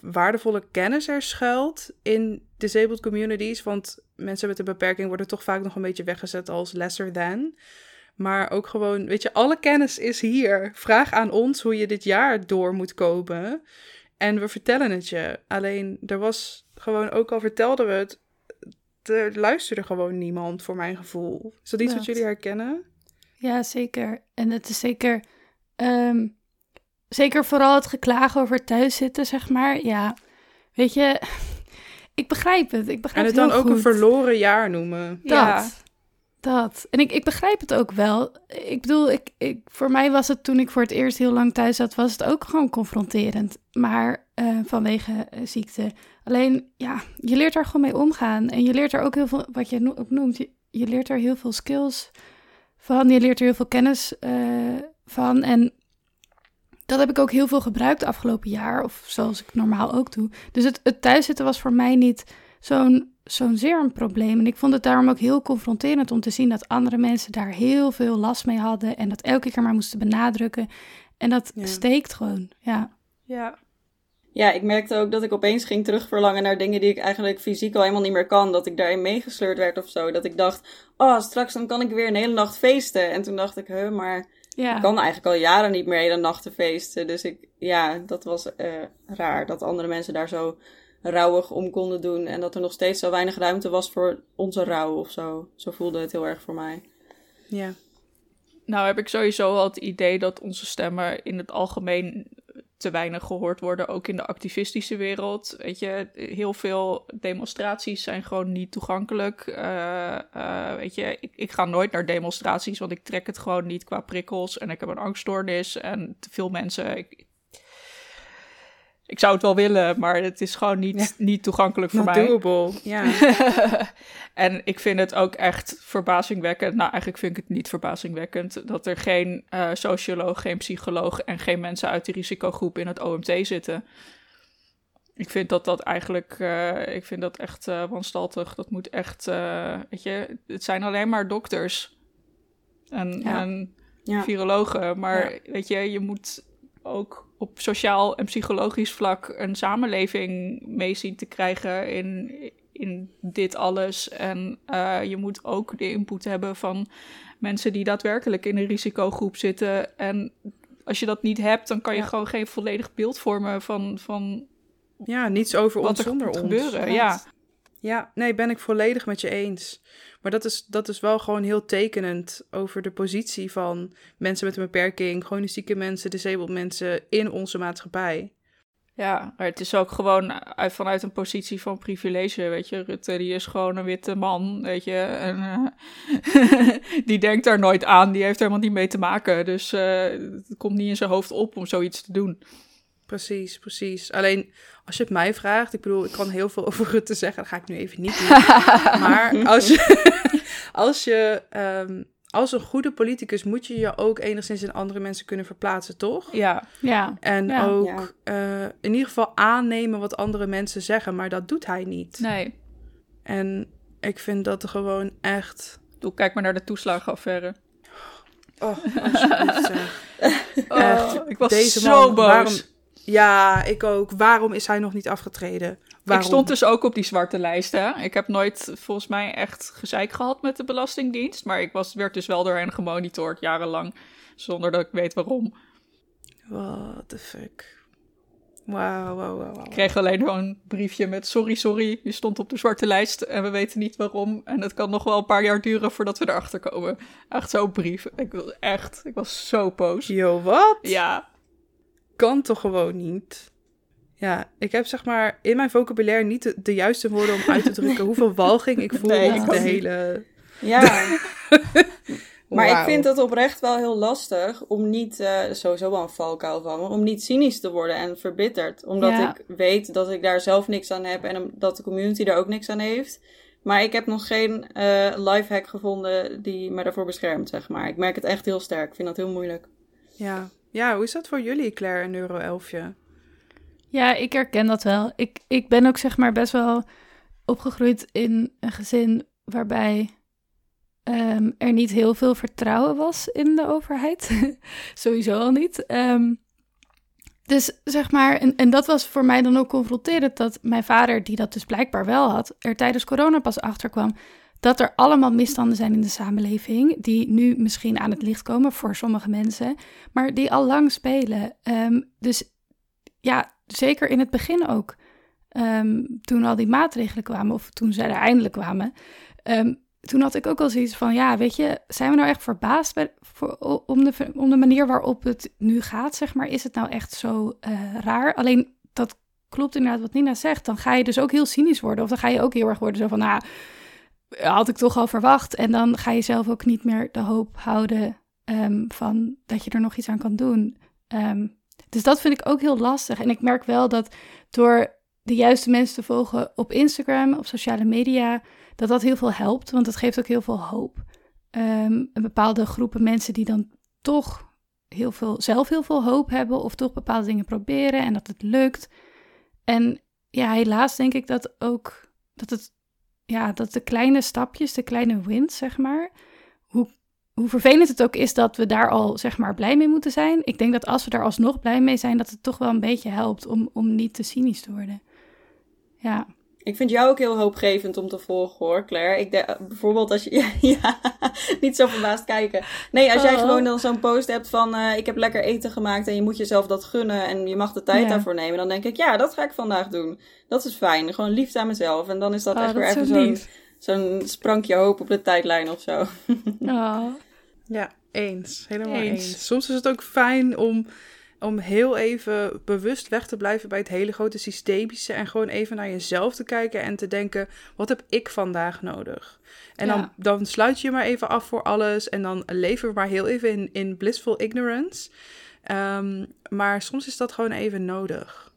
waardevolle kennis er schuilt in disabled communities. Want mensen met een beperking worden toch vaak nog een beetje weggezet als lesser than. Maar ook gewoon, weet je, alle kennis is hier. Vraag aan ons hoe je dit jaar door moet komen. En we vertellen het je. Alleen, er was gewoon, ook al vertelden we het, er luisterde gewoon niemand voor mijn gevoel. Is dat iets wat jullie herkennen? Ja, zeker. En het is zeker ehm, zeker vooral het geklagen over thuiszitten, zeg maar. Ja, weet je, ik begrijp het. Ik begrijp en het, dan ook een verloren jaar noemen. Dat, ja. dat. En ik, ik begrijp het ook wel. Ik bedoel, ik, ik, voor mij was het toen ik voor het eerst heel lang thuis zat, was het ook gewoon confronterend. Maar uh, vanwege uh, ziekte. Alleen, ja, je leert er gewoon mee omgaan. En je leert er ook heel veel, wat je ook noemt, je, je leert er heel veel skills van. Je leert er heel veel kennis uh, van. En dat heb ik ook heel veel gebruikt afgelopen jaar, of zoals ik normaal ook doe. Dus het, het thuiszitten was voor mij niet zo'n zo'n zeer een probleem. En ik vond het daarom ook heel confronterend om te zien dat andere mensen daar heel veel last mee hadden en dat elke keer maar moesten benadrukken. En dat steekt gewoon, ja. Ja. ja, ik merkte ook dat ik opeens ging terugverlangen naar dingen die ik eigenlijk fysiek al helemaal niet meer kan. Dat ik daarin meegesleurd werd of zo. Dat ik dacht, oh, straks dan kan ik weer een hele nacht feesten. En toen dacht ik, huh, maar ja. ik kan eigenlijk al jaren niet meer hele nachten feesten. Dus ik, ja, dat was uh, raar dat andere mensen daar zo rouwig om konden doen. En dat er nog steeds zo weinig ruimte was voor onze rouw of zo. Zo voelde het heel erg voor mij. Ja. Nou heb ik sowieso al het idee dat onze stemmen in het algemeen te weinig gehoord worden, ook in de activistische wereld. Weet je, heel veel demonstraties zijn gewoon niet toegankelijk. Uh, uh, weet je, ik, ik, ga nooit naar demonstraties, want ik trek het gewoon niet qua prikkels en ik heb een angststoornis en te veel mensen. Ik, ik zou het wel willen, maar het is gewoon niet, niet toegankelijk voor mij. Doable, ja. [laughs] en ik vind het ook echt verbazingwekkend. Nou, eigenlijk vind ik het niet verbazingwekkend dat er geen uh, socioloog, geen psycholoog en geen mensen uit de risicogroep in het OMT zitten. Ik vind dat dat eigenlijk, uh, ik vind dat echt uh, wanstaltig. Dat moet echt, weet je, het zijn alleen maar dokters en, ja. en ja. virologen. Maar weet je, je moet ook op sociaal en psychologisch vlak een samenleving mee zien te krijgen in, in dit alles. En uh, je moet ook de input hebben van mensen die daadwerkelijk in een risicogroep zitten. En als je dat niet hebt, dan kan je gewoon geen volledig beeld vormen van. van ja, niets over ons er zonder ons. gebeuren. Ja. Ja, nee, ben ik volledig met je eens. Maar dat is, dat is wel gewoon heel tekenend over de positie van mensen met een beperking, chronisch zieke mensen, disabled mensen in onze maatschappij. Ja, maar het is ook gewoon vanuit een positie van privilege, weet je. Rutte, die is gewoon een witte man, weet je. En uh, [laughs] die denkt daar nooit aan, die heeft er helemaal niet mee te maken. Dus uh, het komt niet in zijn hoofd op om zoiets te doen. Precies, precies. Alleen als je het mij vraagt, ik bedoel, ik kan heel veel [laughs] over Rutte zeggen, dat ga ik nu even niet doen. [laughs] maar als je, [laughs] als je um, als een goede politicus moet je je ook enigszins in andere mensen kunnen verplaatsen, toch? Ja. ja. En ja. ook uh, in ieder geval aannemen wat andere mensen zeggen, maar dat doet hij niet. Nee. En ik vind dat gewoon echt. Doe, kijk maar naar de toeslagenaffaire. Oh, alsjeblieft zeg. oh, ik was Deze zo man, boos. Waarom, ja, ik ook. Waarom is hij nog niet afgetreden? Waarom? Ik stond dus ook op die zwarte lijst. Hè? Ik heb nooit volgens mij echt gezeik gehad met de Belastingdienst. Maar ik was, werd dus wel door hen gemonitord jarenlang. Zonder dat ik weet waarom. What the fuck. Wauw, wauw, wauw. Ik kreeg alleen gewoon een briefje met sorry, sorry, je stond op de zwarte lijst en we weten niet waarom. En het kan nog wel een paar jaar duren voordat we erachter komen. Echt zo'n brief. Ik wil echt, ik was zo boos. Yo, wat? Ja, kan toch gewoon niet? Ja, ik heb zeg maar in mijn vocabulaire niet de, de juiste woorden om uit te drukken [laughs] hoeveel walging ik voel Nee, ik de hele... Ja, [laughs] maar ik vind het oprecht wel heel lastig om niet, eh, sowieso wel een valkuil van me, om niet cynisch te worden en verbitterd. Omdat Ja. ik weet dat ik daar zelf niks aan heb en dat de community daar ook niks aan heeft. Maar ik heb nog geen eh lifehack gevonden die me daarvoor beschermt, zeg maar. Ik merk het echt heel sterk. Ik vind dat heel moeilijk. Ja. Ja, hoe is dat voor jullie, Claire en Euro Elfje? Ja, ik herken dat wel. Ik, ik ben ook zeg maar best wel opgegroeid in een gezin waarbij ehm, er niet heel veel vertrouwen was in de overheid. [laughs] Sowieso al niet. Ehm, dus zeg maar, en, en dat was voor mij dan ook confronterend dat mijn vader, die dat dus blijkbaar wel had, er tijdens corona pas achter kwam dat er allemaal misstanden zijn in de samenleving, die nu misschien aan het licht komen voor sommige mensen, maar die al lang spelen. Ehm, dus ja, zeker in het begin ook. Ehm, toen al die maatregelen kwamen, of toen zij er eindelijk kwamen. ehm, toen had ik ook al zoiets van, ja, weet je, zijn we nou echt verbaasd bij, voor, om, de, om de manier waarop het nu gaat, zeg maar? Is het nou echt zo eh, raar? Alleen, dat klopt inderdaad wat Nina zegt. Dan ga je dus ook heel cynisch worden. Of dan ga je ook heel erg worden zo van, nou, had ik toch al verwacht. En dan ga je zelf ook niet meer de hoop houden ehm, van dat je er nog iets aan kan doen. Ehm, dus dat vind ik ook heel lastig. En ik merk wel dat door de juiste mensen te volgen op Instagram, op sociale media, dat dat heel veel helpt. Want het geeft ook heel veel hoop. Ehm, een bepaalde groepen mensen die dan toch heel veel, zelf heel veel hoop hebben of toch bepaalde dingen proberen en dat het lukt. En ja, helaas denk ik dat ook dat het ja, dat de kleine stapjes, de kleine wins, zeg maar, hoe hoe vervelend het ook is dat we daar al zeg maar blij mee moeten zijn. Ik denk dat als we daar alsnog blij mee zijn, dat het toch wel een beetje helpt om, om niet te cynisch te worden. Ja. Ik vind jou ook heel hoopgevend om te volgen hoor, Claire. Ik de, bijvoorbeeld als je. [laughs] Ja, niet zo verbaasd kijken. Nee, als jij oh. gewoon dan zo'n post hebt van. Uh, ik heb lekker eten gemaakt en je moet jezelf dat gunnen en je mag de tijd daarvoor nemen. Dan denk ik, ja, dat ga ik vandaag doen. Dat is fijn. Gewoon liefde aan mezelf. En dan is dat oh, echt weer even zo'n zo'n sprankje hoop op de tijdlijn of zo. Oh. Ja, eens. Helemaal eens. eens. Soms is het ook fijn om om heel even bewust weg te blijven bij het hele grote systemische en gewoon even naar jezelf te kijken en te denken: wat heb ik vandaag nodig? En dan, dan sluit je maar even af voor alles en dan leven we maar heel even in, in blissful ignorance. Ehm, maar soms is dat gewoon even nodig.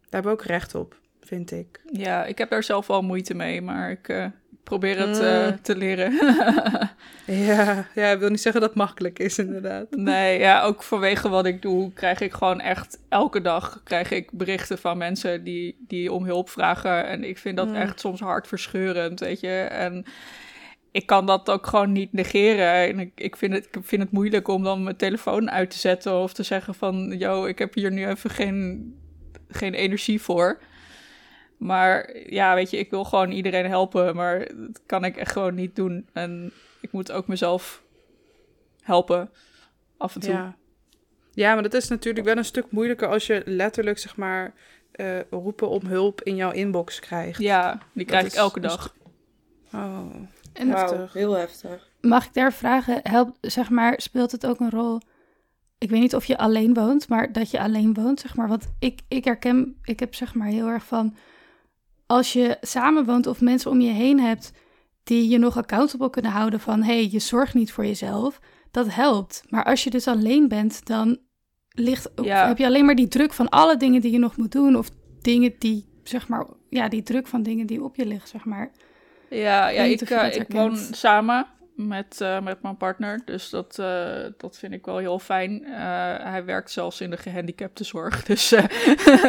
Daar hebben we ook recht op, vind ik. Ja, ik heb daar zelf wel moeite mee, maar ik, uh, probeer het uh, te leren. [laughs] ja, ja, ik wil niet zeggen dat het makkelijk is, inderdaad. Nee, ja, ook vanwege wat ik doe, krijg ik gewoon echt elke dag krijg ik berichten van mensen die, die om hulp vragen. En ik vind dat mm. echt soms hartverscheurend, weet je. En ik kan dat ook gewoon niet negeren. En ik, ik, vind het, ik vind het moeilijk om dan mijn telefoon uit te zetten of te zeggen van, yo, ik heb hier nu even geen, geen energie voor. Maar ja, weet je, ik wil gewoon iedereen helpen, maar dat kan ik echt gewoon niet doen. En ik moet ook mezelf helpen, af en toe. Ja, ja maar dat is natuurlijk wel een stuk moeilijker als je letterlijk, zeg maar, uh, roepen om hulp in jouw inbox krijgt. Ja, die krijg ik elke dag. Oh, en heftig. heel heftig. Mag ik daar vragen, helpt, zeg maar, speelt het ook een rol... Ik weet niet of je alleen woont, maar dat je alleen woont, zeg maar. Want ik, ik herken, ik heb zeg maar heel erg van als je samenwoont of mensen om je heen hebt die je nog accountable kunnen houden van hey, je zorgt niet voor jezelf, dat helpt. Maar als je dus alleen bent, dan ligt, heb je alleen maar die druk van alle dingen die je nog moet doen of dingen die, zeg maar, ja, die druk van dingen die op je liggen, zeg maar. Ja, ja ik, uh, ik woon samen met, uh, met mijn partner. Dus dat, uh, dat vind ik wel heel fijn. Uh, hij werkt zelfs in de gehandicaptenzorg. [laughs] Dus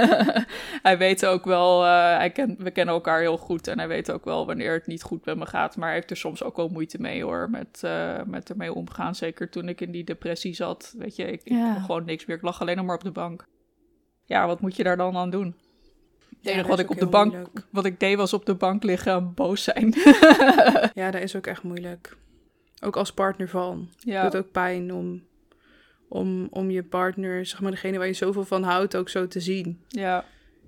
[laughs] hij weet ook wel, hij ken, we kennen elkaar heel goed. En hij weet ook wel wanneer het niet goed met me gaat. Maar hij heeft er soms ook wel moeite mee hoor. Met, met ermee omgaan. Zeker toen ik in die depressie zat. Weet je, ik, ja. ik gewoon niks meer. Ik lag alleen nog maar op de bank. Ja, wat moet je daar dan aan doen? Het enige wat ik op de bank, wat ik deed was op de bank liggen en boos zijn. [laughs] ja, dat is ook echt moeilijk. Ook als partner van. Ja. Het doet ook pijn om, om, om je partner, zeg maar degene waar je zoveel van houdt, ook zo te zien. Ja.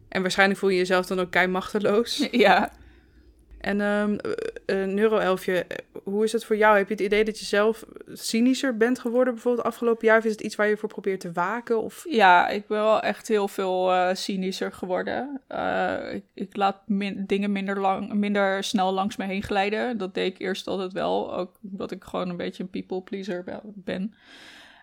En waarschijnlijk voel je jezelf dan ook kei machteloos. [laughs] Ja. En um, uh, Neuroelfje, hoe is het voor jou? Heb je het idee dat je zelf cynischer bent geworden bijvoorbeeld afgelopen jaar? Of is het iets waar je voor probeert te waken? Of? Ja, ik ben wel echt heel veel uh, cynischer geworden. Ik, ik, laat dingen minder, lang, minder snel langs me heen glijden. Dat deed ik eerst altijd wel, ook omdat ik gewoon een beetje een people pleaser ben.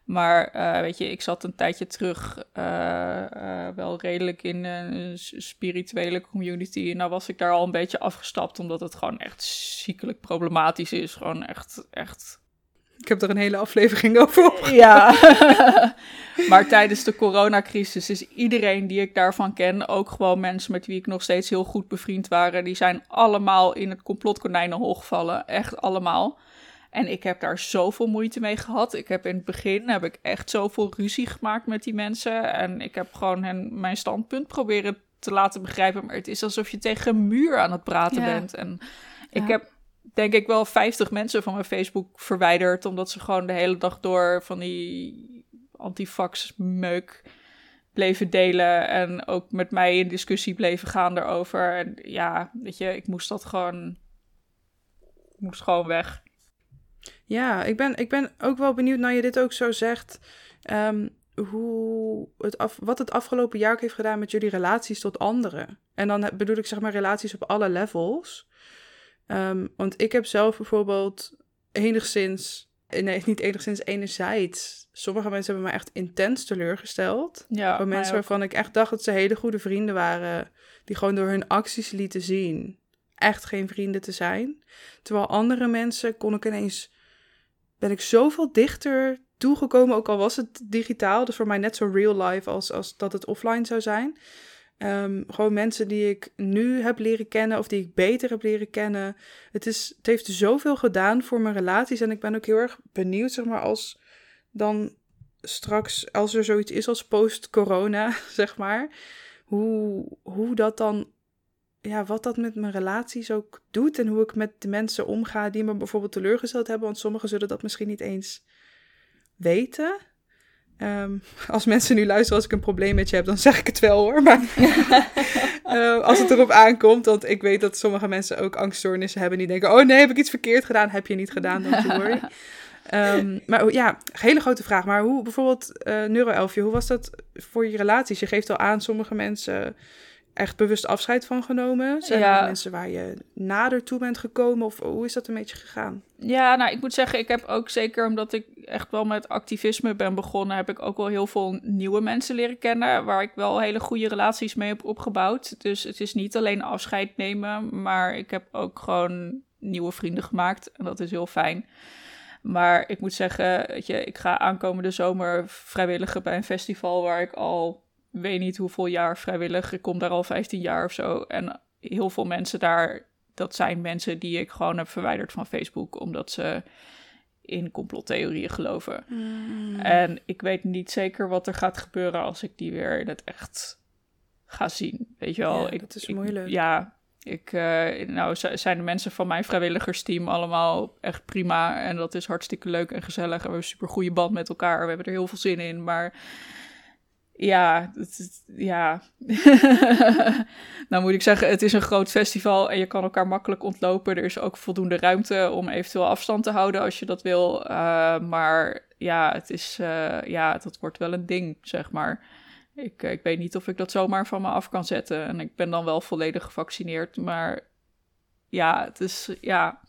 Maar uh, weet je, ik zat een tijdje terug uh, uh, wel redelijk in een spirituele community. En nou was ik daar al een beetje afgestapt, omdat het gewoon echt ziekelijk problematisch is. Gewoon echt, echt... Ik heb er een hele aflevering over Ja, [laughs] maar tijdens de coronacrisis is iedereen die ik daarvan ken, ook gewoon mensen met wie ik nog steeds heel goed bevriend waren, die zijn allemaal in het complotkonijnenhol gevallen. Echt allemaal. En ik heb daar zoveel moeite mee gehad. Ik heb in het begin heb ik echt zoveel ruzie gemaakt met die mensen. En ik heb gewoon hen mijn standpunt proberen te laten begrijpen. Maar het is alsof je tegen een muur aan het praten bent. En ik heb denk ik wel 50 mensen van mijn Facebook verwijderd. Omdat ze gewoon de hele dag door van die antifax meuk bleven delen. En ook met mij in discussie bleven gaan daarover. En ja, weet je, ik moest dat gewoon. Ik moest gewoon weg. Ja, ik ben, ik ben ook wel benieuwd naar je dit ook zo zegt. Um, hoe het af, wat het afgelopen jaar ook heeft gedaan met jullie relaties tot anderen. En dan bedoel ik zeg maar relaties op alle levels. Um, want ik heb zelf bijvoorbeeld enigszins, nee, niet enigszins, enerzijds. Sommige mensen hebben me echt intens teleurgesteld. Ja, mensen waarvan ik echt dacht dat ze hele goede vrienden waren. Die gewoon door hun acties lieten zien echt geen vrienden te zijn. Terwijl andere mensen kon ik ineens ben ik zoveel dichter toegekomen, ook al was het digitaal. Dus voor mij net zo real life als, als dat het offline zou zijn. Ehm, gewoon mensen die ik nu heb leren kennen of die ik beter heb leren kennen. Het, is, het heeft zoveel gedaan voor mijn relaties. En ik ben ook heel erg benieuwd, zeg maar, als dan straks, als er zoiets is als post-corona, [laughs] zeg maar. Hoe, hoe dat dan, ja, wat dat met mijn relaties ook doet. En hoe ik met de mensen omga die me bijvoorbeeld teleurgesteld hebben. Want sommigen zullen dat misschien niet eens weten. Ehm, [laughs] als mensen nu luisteren als ik een probleem met je heb, dan zeg ik het wel hoor. Maar uh, [laughs] [laughs] als het erop aankomt, want ik weet dat sommige mensen ook angststoornissen hebben. Die denken, oh nee, heb ik iets verkeerd gedaan? Heb je niet gedaan, don't you worry. Um, maar ja, hele grote vraag. Maar hoe bijvoorbeeld, uh, Neuroelfje, hoe was dat voor je relaties? Je geeft al aan, sommige mensen echt bewust afscheid van genomen? Zijn er mensen waar je nader toe bent gekomen? Of hoe is dat een beetje gegaan? Ja, nou, ik moet zeggen, ik heb ook zeker omdat ik echt wel met activisme ben begonnen, heb ik ook wel heel veel nieuwe mensen leren kennen, waar ik wel hele goede relaties mee heb opgebouwd. Dus het is niet alleen afscheid nemen, maar ik heb ook gewoon nieuwe vrienden gemaakt en dat is heel fijn. Maar ik moet zeggen, weet je, ik ga aankomende zomer vrijwilligen bij een festival waar ik al weet niet hoeveel jaar vrijwillig. Ik kom daar al 15 jaar of zo. En heel veel mensen daar, dat zijn mensen die ik gewoon heb verwijderd van Facebook, omdat ze in complottheorieën geloven. Hmm. En ik weet niet zeker wat er gaat gebeuren als ik die weer in het echt ga zien. Weet je wel? Ja, ik, is moeilijk. ja, ik, uh, nou zijn de mensen van mijn vrijwilligersteam allemaal echt prima. En dat is hartstikke leuk en gezellig. En we hebben een super goede band met elkaar. We hebben er heel veel zin in. Maar ja, het, ja. [laughs] nou moet ik zeggen, het is een groot festival en je kan elkaar makkelijk ontlopen. Er is ook voldoende ruimte om eventueel afstand te houden als je dat wil. Uh, maar ja, het is, uh, ja, dat wordt wel een ding, zeg maar. Ik, ik weet niet of ik dat zomaar van me af kan zetten. En ik ben dan wel volledig gevaccineerd. Maar ja, het is, ja.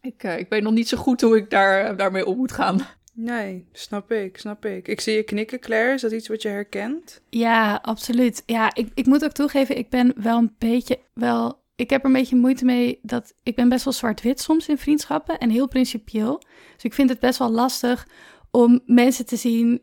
Ik, ik weet nog niet zo goed hoe ik daar, daarmee om moet gaan. Nee, snap ik, snap ik. Ik zie je knikken, Claire. Is dat iets wat je herkent? Ja, absoluut. Ja, ik, ik moet ook toegeven, ik ben wel een beetje, wel, ik heb er een beetje moeite mee dat ik ben best wel zwart-wit soms in vriendschappen en heel principieel. Dus ik vind het best wel lastig om mensen te zien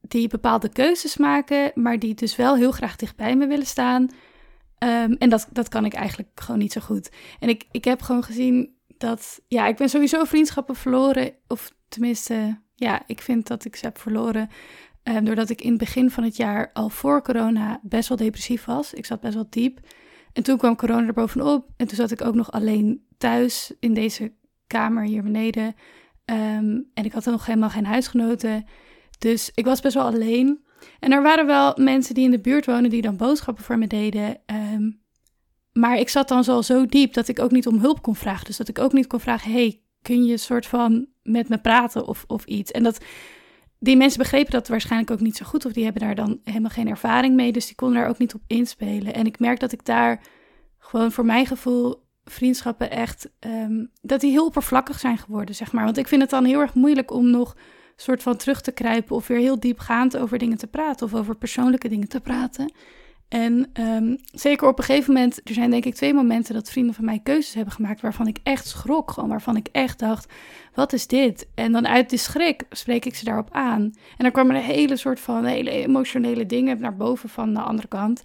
die bepaalde keuzes maken, maar die dus wel heel graag dichtbij me willen staan. Um, en dat, dat kan ik eigenlijk gewoon niet zo goed. En ik, ik heb gewoon gezien dat, ja, ik ben sowieso vriendschappen verloren, of tenminste ja, ik vind dat ik ze heb verloren. Um, doordat ik in het begin van het jaar al voor corona best wel depressief was. Ik zat best wel diep. En toen kwam corona er bovenop. En toen zat ik ook nog alleen thuis in deze kamer hier beneden. Um, en ik had nog helemaal geen huisgenoten. Dus ik was best wel alleen. En er waren wel mensen die in de buurt wonen die dan boodschappen voor me deden. Um, maar ik zat dan zo, zo diep dat ik ook niet om hulp kon vragen. Dus dat ik ook niet kon vragen: hey, kun je een soort van met me praten of, of iets. En dat, die mensen begrepen dat waarschijnlijk ook niet zo goed, of die hebben daar dan helemaal geen ervaring mee, dus die konden daar ook niet op inspelen. En ik merk dat ik daar gewoon voor mijn gevoel vriendschappen echt, ehm, dat die heel oppervlakkig zijn geworden, zeg maar. Want ik vind het dan heel erg moeilijk om nog soort van terug te kruipen of weer heel diepgaand over dingen te praten of over persoonlijke dingen te praten. En um, zeker op een gegeven moment, er zijn denk ik twee momenten dat vrienden van mij keuzes hebben gemaakt waarvan ik echt schrok. Gewoon waarvan ik echt dacht, wat is dit? En dan uit de schrik spreek ik ze daarop aan. En dan kwamen er hele soort van hele emotionele dingen naar boven van de andere kant.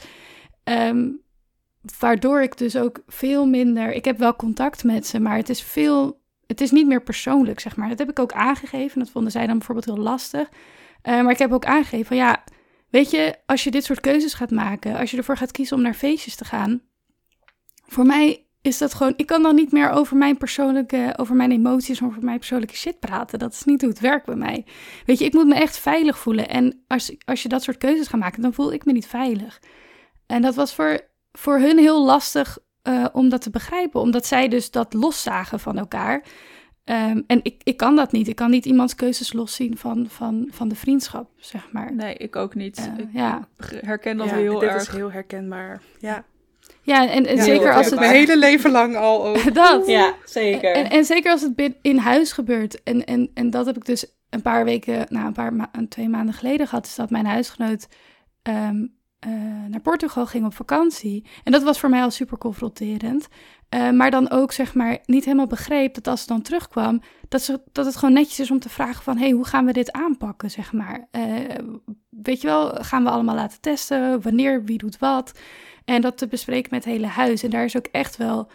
Um, waardoor ik dus ook veel minder, ik heb wel contact met ze, maar het is veel, het is niet meer persoonlijk, zeg maar. Dat heb ik ook aangegeven, dat vonden zij dan bijvoorbeeld heel lastig. Uh, maar ik heb ook aangegeven van ja, Weet je, als je dit soort keuzes gaat maken, als je ervoor gaat kiezen om naar feestjes te gaan, voor mij is dat gewoon, ik kan dan niet meer over mijn persoonlijke, over mijn emoties, over mijn persoonlijke shit praten. Dat is niet hoe het werkt bij mij. Weet je, ik moet me echt veilig voelen. En als, als je dat soort keuzes gaat maken, dan voel ik me niet veilig. En dat was voor, voor hun heel lastig uh, om dat te begrijpen, omdat zij dus dat loszagen van elkaar. Um, en ik, ik kan dat niet. Ik kan niet iemands keuzes loszien van, van, van de vriendschap, zeg maar. Nee, ik ook niet. Uh, ik ja. herken dat heel dit erg. Dit is heel herkenbaar, ja. Ja, en, en zeker als het... Mijn [laughs] hele leven lang al ook. [laughs] dat. Ja, zeker. En, en zeker als het in huis gebeurt. En, en, en dat heb ik dus een paar weken, nou een paar ma twee maanden geleden gehad. Is dat mijn huisgenoot um, naar Portugal ging op vakantie. En dat was voor mij al super confronterend. Uh, maar dan ook zeg maar niet helemaal begreep dat als ze dan terugkwam, dat, ze, dat het gewoon netjes is om te vragen van, hé, hey, hoe gaan we dit aanpakken, zeg maar. weet je wel, gaan we allemaal laten testen, wanneer, wie doet wat. En dat te bespreken met het hele huis. En daar is ook echt wel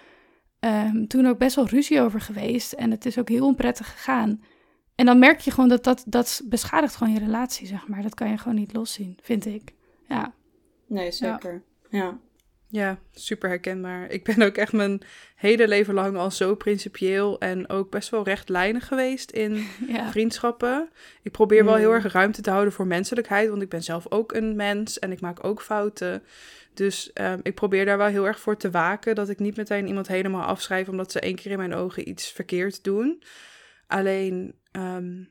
um, toen ook best wel ruzie over geweest. En het is ook heel onprettig gegaan. En dan merk je gewoon dat dat, dat beschadigt gewoon je relatie, zeg maar. Dat kan je gewoon niet loszien, vind ik. Ja. Nee, zeker. Ja. Super herkenbaar. Ik ben ook echt mijn hele leven lang al zo principieel en ook best wel rechtlijnig geweest in [laughs] vriendschappen. Ik probeer wel heel mm. erg ruimte te houden voor menselijkheid, want ik ben zelf ook een mens en ik maak ook fouten. Dus um, ik probeer daar wel heel erg voor te waken dat ik niet meteen iemand helemaal afschrijf omdat ze één keer in mijn ogen iets verkeerd doen. Alleen um,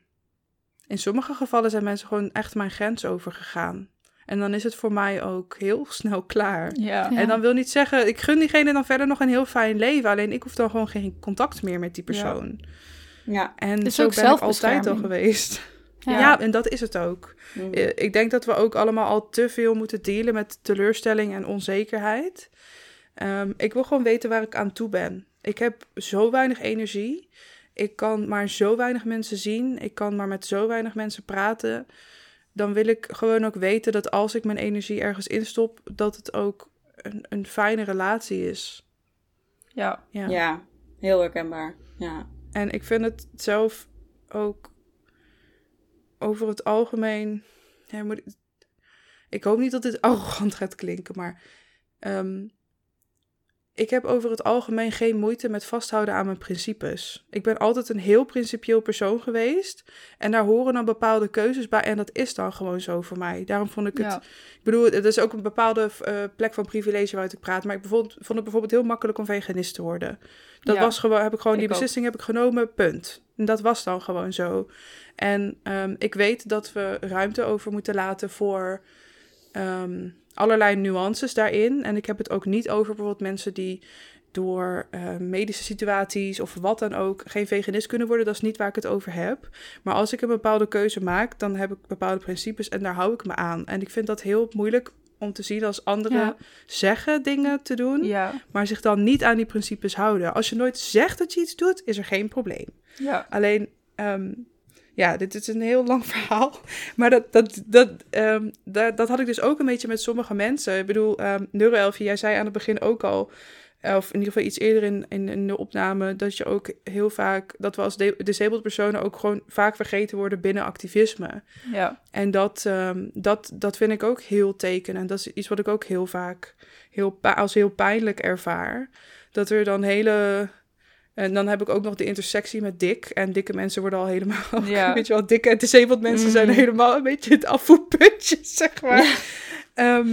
in sommige gevallen zijn mensen gewoon echt mijn grens overgegaan. En dan is het voor mij ook heel [laughs] snel klaar. Ja. En dan wil niet zeggen, ik gun diegene dan verder nog een heel fijn leven. Alleen ik hoef dan gewoon geen contact meer met die persoon. Ja. ja. En zo ben ik altijd al geweest. Ja. en dat is het ook. Mm. Eh, ik denk dat we ook allemaal al te veel moeten dealen met teleurstelling en onzekerheid. Um, ik wil gewoon weten waar ik aan toe ben. Ik heb zo weinig energie. Ik kan maar zo weinig mensen zien. Ik kan maar met zo weinig mensen praten. Dan wil ik gewoon ook weten dat als ik mijn energie ergens instop, dat het ook een, een fijne relatie is. Ja. ja. Ja, heel herkenbaar. Ja. En ik vind het zelf ook over het algemeen. Ja, moet, ik hoop niet dat dit [laughs] arrogant gaat klinken, maar. Um, ik heb over het algemeen geen moeite met vasthouden aan mijn principes. Ik ben altijd een heel principieel persoon geweest. En daar horen dan bepaalde keuzes bij. En dat is dan gewoon zo voor mij. Daarom vond ik het. Ik bedoel, het is ook een bepaalde uh, plek van privilege waaruit ik praat. Maar ik vond het bijvoorbeeld heel makkelijk om veganist te worden. Dat was gewoon, heb ik gewoon, die beslissing heb ik genomen, punt. En dat was dan gewoon zo. En um, ik weet dat we ruimte over moeten laten voor. Um, allerlei nuances daarin. En ik heb het ook niet over bijvoorbeeld mensen die door uh, medische situaties of wat dan ook geen veganist kunnen worden. Dat is niet waar ik het over heb. Maar als ik een bepaalde keuze maak, dan heb ik bepaalde principes en daar hou ik me aan. En ik vind dat heel moeilijk om te zien als anderen zeggen dingen te doen, ja. maar zich dan niet aan die principes houden. Als je nooit zegt dat je iets doet, is er geen probleem. Ja. Alleen um, ja, dit is een heel lang [laughs] verhaal. Maar dat, dat, dat, um, dat, dat had ik dus ook een beetje met sommige mensen. Ik bedoel, um, Neuroelfie, jij zei aan het begin ook al, of in ieder geval iets eerder in, in, in, de opname, dat je ook heel vaak, dat we als disabled personen ook gewoon vaak vergeten worden binnen activisme. Ja. En dat, um, dat, dat vind ik ook heel tekenend. Dat is iets wat ik ook heel vaak heel, als heel pijnlijk ervaar. Dat er dan hele en dan heb ik ook nog de intersectie met dik. En dikke mensen worden al helemaal... [laughs] Ja. Weet je wel, dikke en disabled mensen zijn mm. helemaal een beetje het afvoerpuntje, [laughs] zeg maar. Ehm,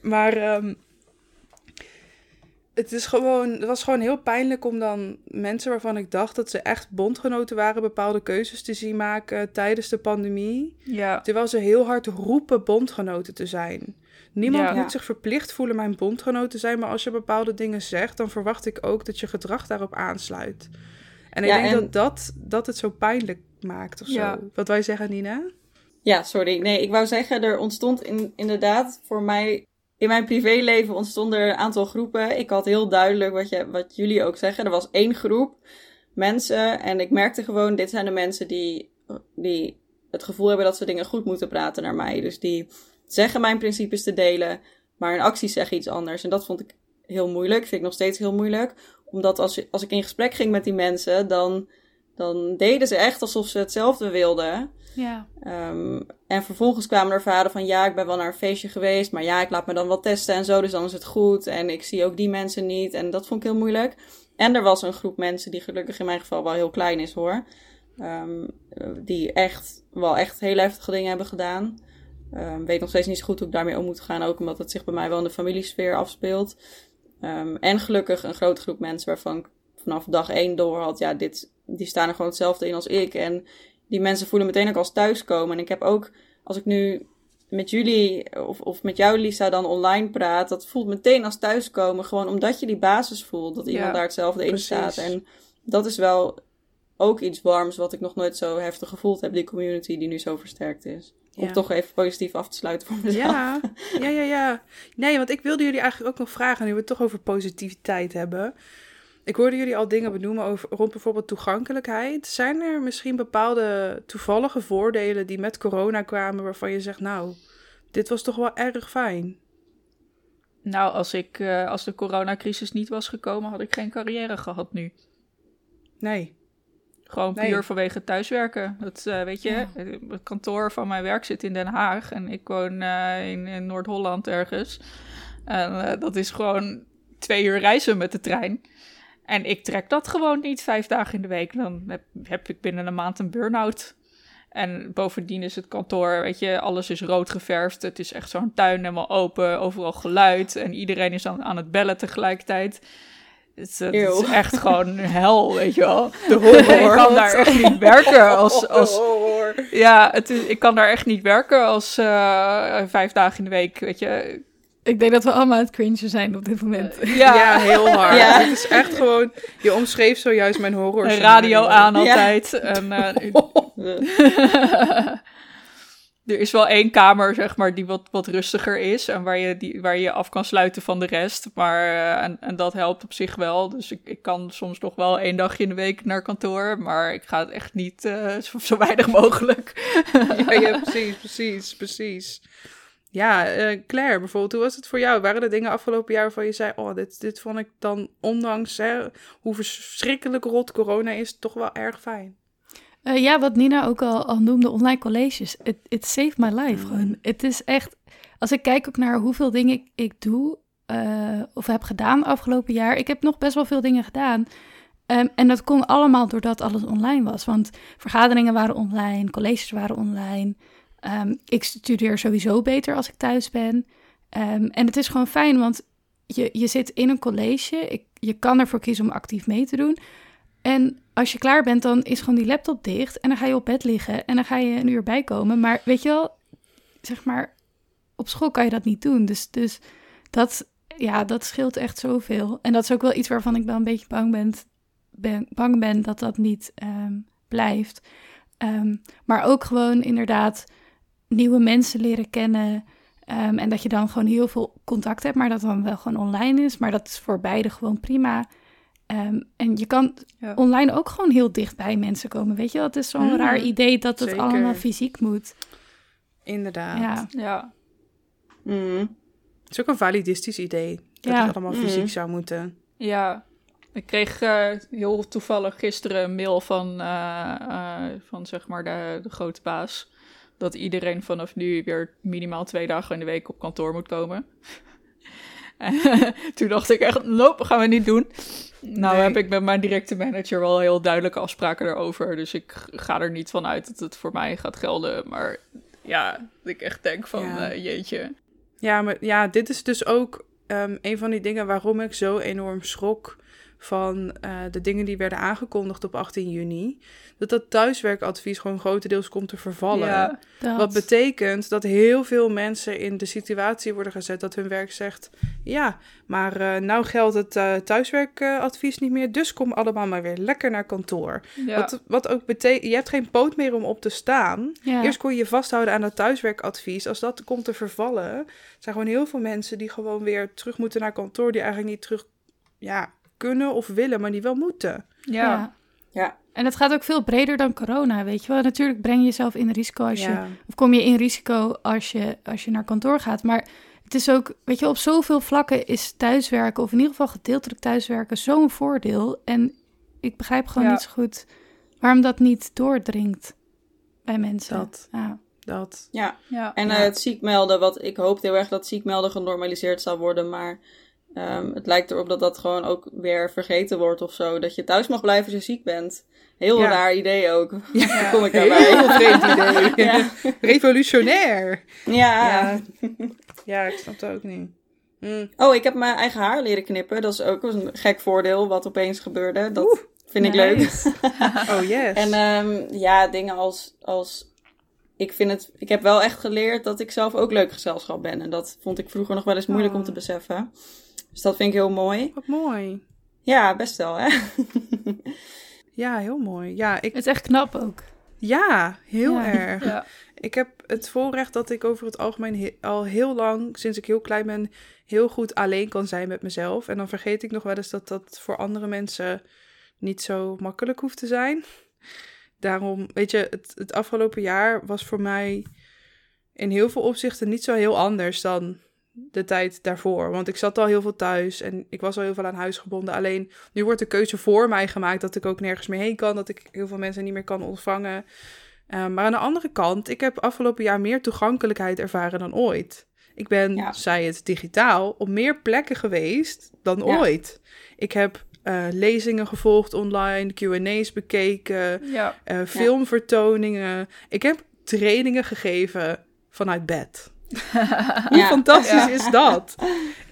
maar um, het, is gewoon, het was gewoon heel pijnlijk om dan mensen waarvan ik dacht dat ze echt bondgenoten waren... bepaalde keuzes te zien maken tijdens de pandemie. Ja. Terwijl ze heel hard roepen bondgenoten te zijn. Niemand moet zich verplicht voelen mijn bondgenoot te zijn, maar als je bepaalde dingen zegt, dan verwacht ik ook dat je gedrag daarop aansluit. En ik denk dat, dat dat het zo pijnlijk maakt of zo. Wat wij zeggen, Nina? Ja, sorry. Nee, ik wou zeggen, er ontstond in, inderdaad voor mij in mijn privéleven ontstonden er een aantal groepen. Ik had heel duidelijk wat, je, wat jullie ook zeggen. Er was één groep mensen en ik merkte gewoon, dit zijn de mensen die, die het gevoel hebben dat ze dingen goed moeten praten naar mij. Dus die zeggen mijn principes te delen, maar in acties zeggen iets anders. En dat vond ik heel moeilijk, vind ik nog steeds heel moeilijk. Omdat als, als ik in gesprek ging met die mensen, dan, dan deden ze echt alsof ze hetzelfde wilden. Ja. Um, en vervolgens kwamen er verhalen van ja, ik ben wel naar een feestje geweest, maar ja, ik laat me dan wel testen en zo, dus dan is het goed. En ik zie ook die mensen niet. En dat vond ik heel moeilijk. En er was een groep mensen die gelukkig in mijn geval wel heel klein is hoor. Um, die echt wel echt heel heftige dingen hebben gedaan. Um, weet nog steeds niet zo goed hoe ik daarmee om moet gaan. Ook omdat het zich bij mij wel in de familiesfeer afspeelt. Um, en gelukkig een grote groep mensen waarvan ik vanaf dag één door had. Ja, dit, die staan er gewoon hetzelfde in als ik. En die mensen voelen meteen ook als thuiskomen. En ik heb ook, als ik nu met jullie of, of met jou, Lisa, dan online praat. Dat voelt meteen als thuiskomen. Gewoon omdat je die basis voelt. Dat iemand daar hetzelfde in staat. En dat is wel ook iets warms wat ik nog nooit zo heftig gevoeld heb. Die community die nu zo versterkt is. Om toch even positief af te sluiten voor mezelf. Ja, [laughs] ja, ja, ja. Nee, want ik wilde jullie eigenlijk ook nog vragen, nu we het toch over positiviteit hebben. Ik hoorde jullie al dingen benoemen over, rond bijvoorbeeld toegankelijkheid. Zijn er misschien bepaalde toevallige voordelen die met corona kwamen waarvan je zegt, nou, dit was toch wel erg fijn? Nou, als, ik, uh, als de coronacrisis niet was gekomen, had ik geen carrière gehad nu. Nee. Gewoon puur vanwege thuiswerken. Dat, uh, weet je, het kantoor van mijn werk zit in Den Haag en ik woon uh, in, in Noord-Holland ergens. En dat is gewoon twee uur reizen met de trein. En ik trek dat gewoon niet vijf dagen in de week. Dan heb, heb ik binnen een maand een burn-out. En bovendien is het kantoor, weet je, alles is rood geverfd. Het is echt zo'n tuin helemaal open, overal geluid. En iedereen is aan, aan het bellen tegelijkertijd. Het, het is echt gewoon hel, weet je wel. [laughs] De horror. Ik kan daar echt niet [laughs] werken als... als ja, het is, ik kan daar echt niet werken als uh, vijf dagen in de week, weet je. Ik denk dat we allemaal aan het cringe zijn op dit moment. ja. ja, heel hard. Ja. Het is echt gewoon... Je omschreef zojuist mijn horror. Radio aan altijd. Ja. En, uh, [laughs] er is wel één kamer, zeg maar, die wat, wat rustiger is. En waar je, die, waar je af kan sluiten van de rest. Maar, uh, en, en dat helpt op zich wel. Dus ik, ik kan soms nog wel één dagje in de week naar kantoor. Maar ik ga het echt niet uh, zo, zo, weinig mogelijk. [laughs] ja, ja, [laughs] precies, precies, precies. Ja, uh, Claire, bijvoorbeeld, hoe was het voor jou? Waren er dingen afgelopen jaar waarvan je zei: Oh, dit, dit vond ik dan, ondanks hè, hoe verschrikkelijk rot corona is, toch wel erg fijn? Uh, ja, wat Nina ook al, al noemde, online colleges. It, it saved my life. Mm. Gewoon. Het is echt, als ik kijk ook naar hoeveel dingen ik, ik doe uh, of heb gedaan afgelopen jaar. Ik heb nog best wel veel dingen gedaan. Um, en dat kon allemaal doordat alles online was. Want vergaderingen waren online, colleges waren online. Um, ik studeer sowieso beter als ik thuis ben. Um, en het is gewoon fijn, want je, je zit in een college. Ik, je kan ervoor kiezen om actief mee te doen. En als je klaar bent, dan is gewoon die laptop dicht. En dan ga je op bed liggen en dan ga je een uur bijkomen. Maar weet je wel, zeg maar, op school kan je dat niet doen. Dus, dus dat, ja, dat scheelt echt zoveel. En dat is ook wel iets waarvan ik wel een beetje bang ben, bang ben dat dat niet um, blijft. Um, maar ook gewoon inderdaad nieuwe mensen leren kennen. Um, en dat je dan gewoon heel veel contact hebt, maar dat dan wel gewoon online is. Maar dat is voor beide gewoon prima. Um, en je kan ja. online ook gewoon heel dicht bij mensen komen. Weet je, dat is zo'n mm, raar idee dat het zeker. allemaal fysiek moet. Inderdaad. Ja. ja. Mm. Het is ook een validistisch idee. Dat ja. het allemaal fysiek mm. zou moeten. Ja. Ik kreeg uh, heel toevallig gisteren een mail van, uh, uh, van zeg maar de, de grote baas dat iedereen vanaf nu weer minimaal twee dagen in de week op kantoor moet komen. [laughs] [laughs] toen dacht ik echt, nope, gaan we niet doen. Nou nee. heb ik met mijn directe manager wel heel duidelijke afspraken erover. Dus ik ga er niet van uit dat het voor mij gaat gelden. Maar ja, dat ik echt denk van, ja. uh, jeetje. Ja, maar ja, dit is dus ook um, een van die dingen waarom ik zo enorm schrok van uh, de dingen die werden aangekondigd op 18 juni. Dat dat thuiswerkadvies gewoon grotendeels komt te vervallen. Ja, Wat betekent dat heel veel mensen in de situatie worden gezet dat hun werk zegt: Ja, maar uh, nou geldt het uh, thuiswerkadvies niet meer, dus kom allemaal maar weer lekker naar kantoor. Ja. Wat, wat ook betekent: je hebt geen poot meer om op te staan. Ja. Eerst kon je je vasthouden aan het thuiswerkadvies. Als dat komt te vervallen, zijn gewoon heel veel mensen die gewoon weer terug moeten naar kantoor, die eigenlijk niet terug. Ja, kunnen of willen, maar die wel moeten. Ja. ja. ja. En het gaat ook veel breder dan corona, weet je wel. Natuurlijk breng je jezelf in risico als je... Of kom je in risico als je, als je naar kantoor gaat. Maar het is ook, weet je, op zoveel vlakken is thuiswerken... of in ieder geval gedeeltelijk thuiswerken zo'n voordeel. En ik begrijp gewoon ja. niet zo goed waarom dat niet doordringt bij mensen. Dat. Ja. Dat. Ja, ja. en uh, het ziekmelden, wat ik hoop heel erg dat ziekmelden genormaliseerd zal worden, maar Um, het lijkt erop dat dat gewoon ook weer vergeten wordt of zo. Dat je thuis mag blijven als je ziek bent. Heel ja. raar idee ook. Ja, [laughs] kom ik daarbij. Heel [laughs] vreemd idee. [laughs] Ja. Revolutionair. Ja. ja. Ja, ik snap het ook niet. Mm. Oh, ik heb mijn eigen haar leren knippen. Dat is ook een gek voordeel wat opeens gebeurde. Dat Oeh, vind ik nice. leuk. oh yes. En um, ja, dingen als, als ik vind het, ik heb wel echt geleerd dat ik zelf ook leuk gezelschap ben. En dat vond ik vroeger nog wel eens moeilijk oh. om te beseffen. Dus dat vind ik heel mooi. Wat mooi. Ja, best wel, hè? [laughs] ja, heel mooi. Ja, ik... Het is echt knap ook. Ja, heel erg. Ja. Ik heb het voorrecht dat ik over het algemeen al heel lang, sinds ik heel klein ben, heel goed alleen kan zijn met mezelf. En dan vergeet ik nog wel eens dat dat voor andere mensen niet zo makkelijk hoeft te zijn. Daarom, weet je, het, het afgelopen jaar was voor mij in heel veel opzichten niet zo heel anders dan de tijd daarvoor. Want ik zat al heel veel thuis en ik was al heel veel aan huis gebonden. Alleen nu wordt de keuze voor mij gemaakt dat ik ook nergens meer heen kan. Dat ik heel veel mensen niet meer kan ontvangen. Uh, maar aan de andere kant, ik heb afgelopen jaar meer toegankelijkheid ervaren dan ooit. Ik ben, ja. zij het digitaal, op meer plekken geweest dan ooit. Ik heb uh, lezingen gevolgd online, QA's bekeken, ja. uh, filmvertoningen. Ik heb trainingen gegeven vanuit bed. [laughs] Hoe fantastisch is dat?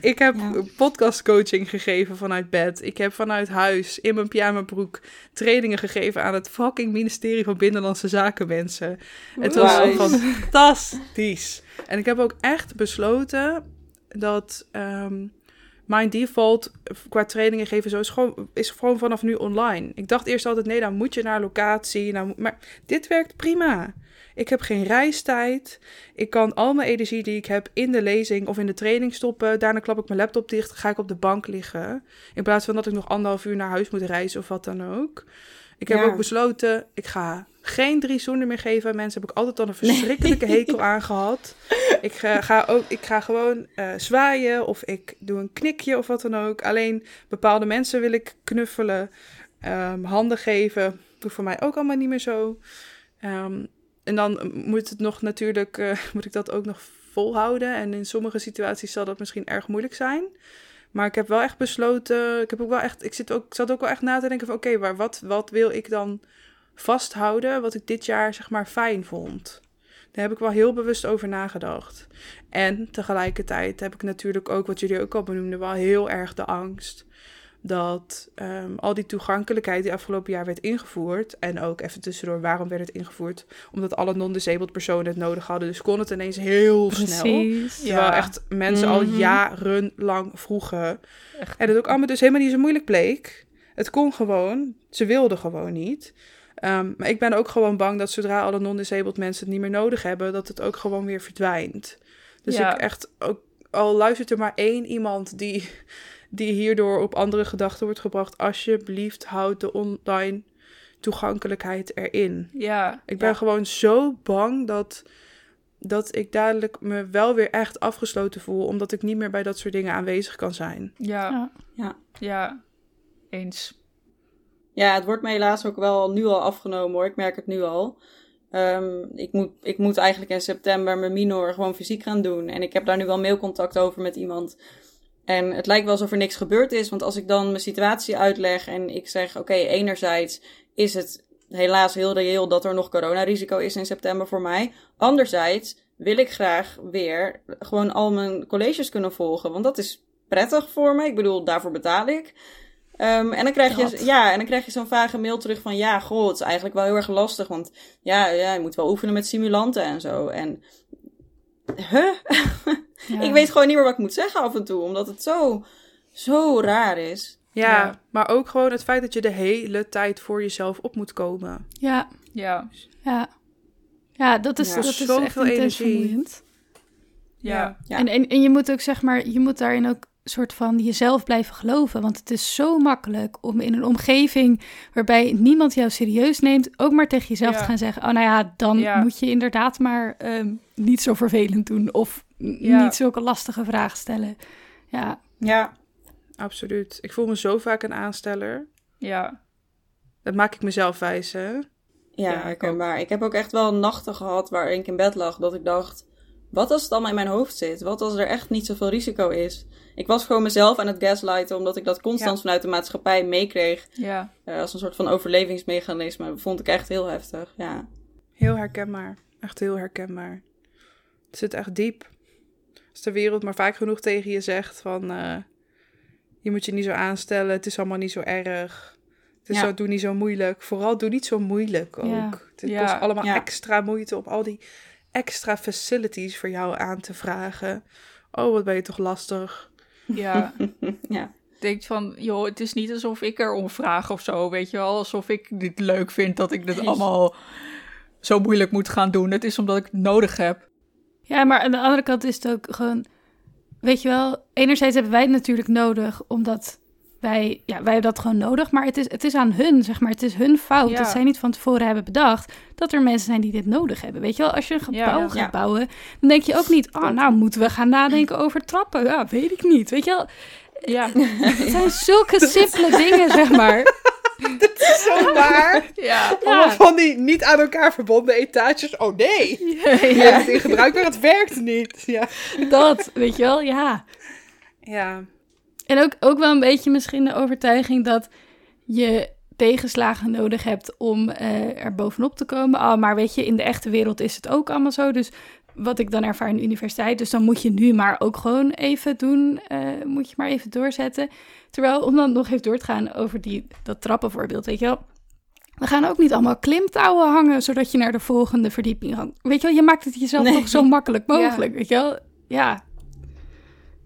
Ik heb podcastcoaching gegeven vanuit bed. Ik heb vanuit huis in mijn pyjamabroek trainingen gegeven aan het fucking ministerie van Binnenlandse Zaken mensen. Het was fantastisch. En ik heb ook echt besloten dat ehm, mijn default qua trainingen geven zo is gewoon, is gewoon vanaf nu online. Ik dacht eerst altijd, nee, dan moet je naar locatie. Nou, maar dit werkt prima. Ik heb geen reistijd. Ik kan al mijn energie die ik heb in de lezing of in de training stoppen. Daarna klap ik mijn laptop dicht, ga ik op de bank liggen. In plaats van dat ik nog anderhalf uur naar huis moet reizen of wat dan ook. Ik heb ook besloten, ik ga geen drie zoenen meer geven aan mensen. Heb ik altijd al een verschrikkelijke hekel aan gehad. Ik ga, ga, ook, ik ga gewoon uh, zwaaien of ik doe een knikje of wat dan ook. Alleen bepaalde mensen wil ik knuffelen, um, handen geven. Doe voor mij ook allemaal niet meer zo. Um, en dan moet het nog natuurlijk, uh, [laughs] moet ik dat ook nog volhouden. En in sommige situaties zal dat misschien erg moeilijk zijn. Maar ik heb wel echt besloten, ik heb ook wel echt, ik zit ook, zat ook wel echt na te denken van oké, maar wat, wat wil ik dan vasthouden wat ik dit jaar zeg maar fijn vond? Daar heb ik wel heel bewust over nagedacht. En tegelijkertijd heb ik natuurlijk ook, wat jullie ook al benoemden, wel heel erg de angst dat um, al die toegankelijkheid die afgelopen jaar werd ingevoerd. En ook even tussendoor, waarom werd het ingevoerd? Omdat alle non-disabled personen het nodig hadden. Dus kon het ineens heel Precies, snel. Terwijl ja. echt mensen al mhm. jarenlang vroegen. Echt. En het ook allemaal dus helemaal niet zo moeilijk bleek. Het kon gewoon. Ze wilden gewoon niet. Um, maar ik ben ook gewoon bang dat zodra alle non-disabled mensen het niet meer nodig hebben, dat het ook gewoon weer verdwijnt. Dus ja. ik echt ook, al luistert er maar één iemand die die hierdoor op andere gedachten wordt gebracht. Alsjeblieft, houd de online toegankelijkheid erin. Ja. Ik ben gewoon zo bang dat, dat ik dadelijk me wel weer echt afgesloten voel, omdat ik niet meer bij dat soort dingen aanwezig kan zijn. Ja. Ja. Ja. Eens. Ja, het wordt me helaas ook wel nu al afgenomen hoor. Ik merk het nu al. Um, ik, moet, ik moet eigenlijk in september mijn minor gewoon fysiek gaan doen. En ik heb daar nu wel mailcontact over met iemand en het lijkt wel alsof er niks gebeurd is, want als ik dan mijn situatie uitleg en ik zeg: Oké, enerzijds is het helaas heel reëel dat er nog coronarisico is in september voor mij. Anderzijds wil ik graag weer gewoon al mijn colleges kunnen volgen, want dat is prettig voor me. Ik bedoel, daarvoor betaal ik. Um, en dan krijg je, ja, en dan krijg je zo'n vage mail terug van, ja, goh, het is eigenlijk wel heel erg lastig, want ja, ja, je moet wel oefenen met simulanten en zo. En huh? [laughs] ik weet gewoon niet meer wat ik moet zeggen af en toe, omdat het zo, zo raar is. Ja, maar ook gewoon het feit dat je de hele tijd voor jezelf op moet komen. Ja. Ja. Ja. Ja, dat is, dat is zoveel energie. Ja. ja. En, en, en je moet ook zeg maar, je moet daarin ook soort van jezelf blijven geloven. Want het is zo makkelijk om in een omgeving waarbij niemand jou serieus neemt, ook maar tegen jezelf te gaan zeggen: Oh, nou ja, dan moet je inderdaad maar ehm, niet zo vervelend doen. Of niet zulke lastige vragen stellen. Ja. Ja, absoluut. Ik voel me zo vaak een aansteller. Ja. Dat maak ik mezelf wijs, hè? Ja, herkenbaar. Ik heb ook echt wel nachten gehad waar ik in bed lag dat ik dacht wat als het allemaal in mijn hoofd zit? Wat als er echt niet zoveel risico is? Ik was gewoon mezelf aan het gaslighten, omdat ik dat constant vanuit de maatschappij meekreeg. Ja. Uh, als een soort van overlevingsmechanisme. Vond ik echt heel heftig, ja. Heel herkenbaar. Echt heel herkenbaar. Het zit echt diep. Als de wereld maar vaak genoeg tegen je zegt van... Uh, je moet je niet zo aanstellen, het is allemaal niet zo erg. Het is zo, doe niet zo moeilijk. Vooral doe niet zo moeilijk ook. Het kost allemaal extra moeite om al die extra facilities voor jou aan te vragen. Oh, wat ben je toch lastig. Ja. [laughs] ja. Denk van, joh, het is niet alsof ik erom vraag of zo, weet je wel. Alsof ik dit leuk vind dat ik dit allemaal zo moeilijk moet gaan doen. Het is omdat ik het nodig heb. Ja, maar aan de andere kant is het ook gewoon... Weet je wel, enerzijds hebben wij het natuurlijk nodig, omdat wij, ja, wij hebben dat gewoon nodig. Maar het is, het is aan hun, zeg maar. Het is hun fout dat zij niet van tevoren hebben bedacht dat er mensen zijn die dit nodig hebben. Weet je wel, als je een gebouw gaat bouwen, dan denk je ook niet, oh, nou moeten we gaan nadenken over trappen. Ja, weet ik niet. Weet je wel, ja. het zijn zulke [laughs] [laughs] simpele dingen, zeg maar. [laughs] Dat is zo waar. Ja. Allemaal van die niet aan elkaar verbonden etages. Oh nee, ja, je hebt het in gebruik, maar het werkt niet. Ja. Dat, weet je wel, ja. Ja. En ook, ook wel een beetje misschien de overtuiging dat je tegenslagen nodig hebt om uh, er bovenop te komen. Oh, maar weet je, in de echte wereld is het ook allemaal zo. Dus wat ik dan ervaar in de universiteit. Dus dan moet je nu maar ook gewoon even doen. Uh, moet je maar even doorzetten. Terwijl, om dan nog even door te gaan over die, dat trappenvoorbeeld, weet je wel. We gaan ook niet allemaal klimtouwen hangen, zodat je naar de volgende verdieping hangt. Weet je wel, je maakt het jezelf toch zo makkelijk mogelijk, weet je wel. Ja,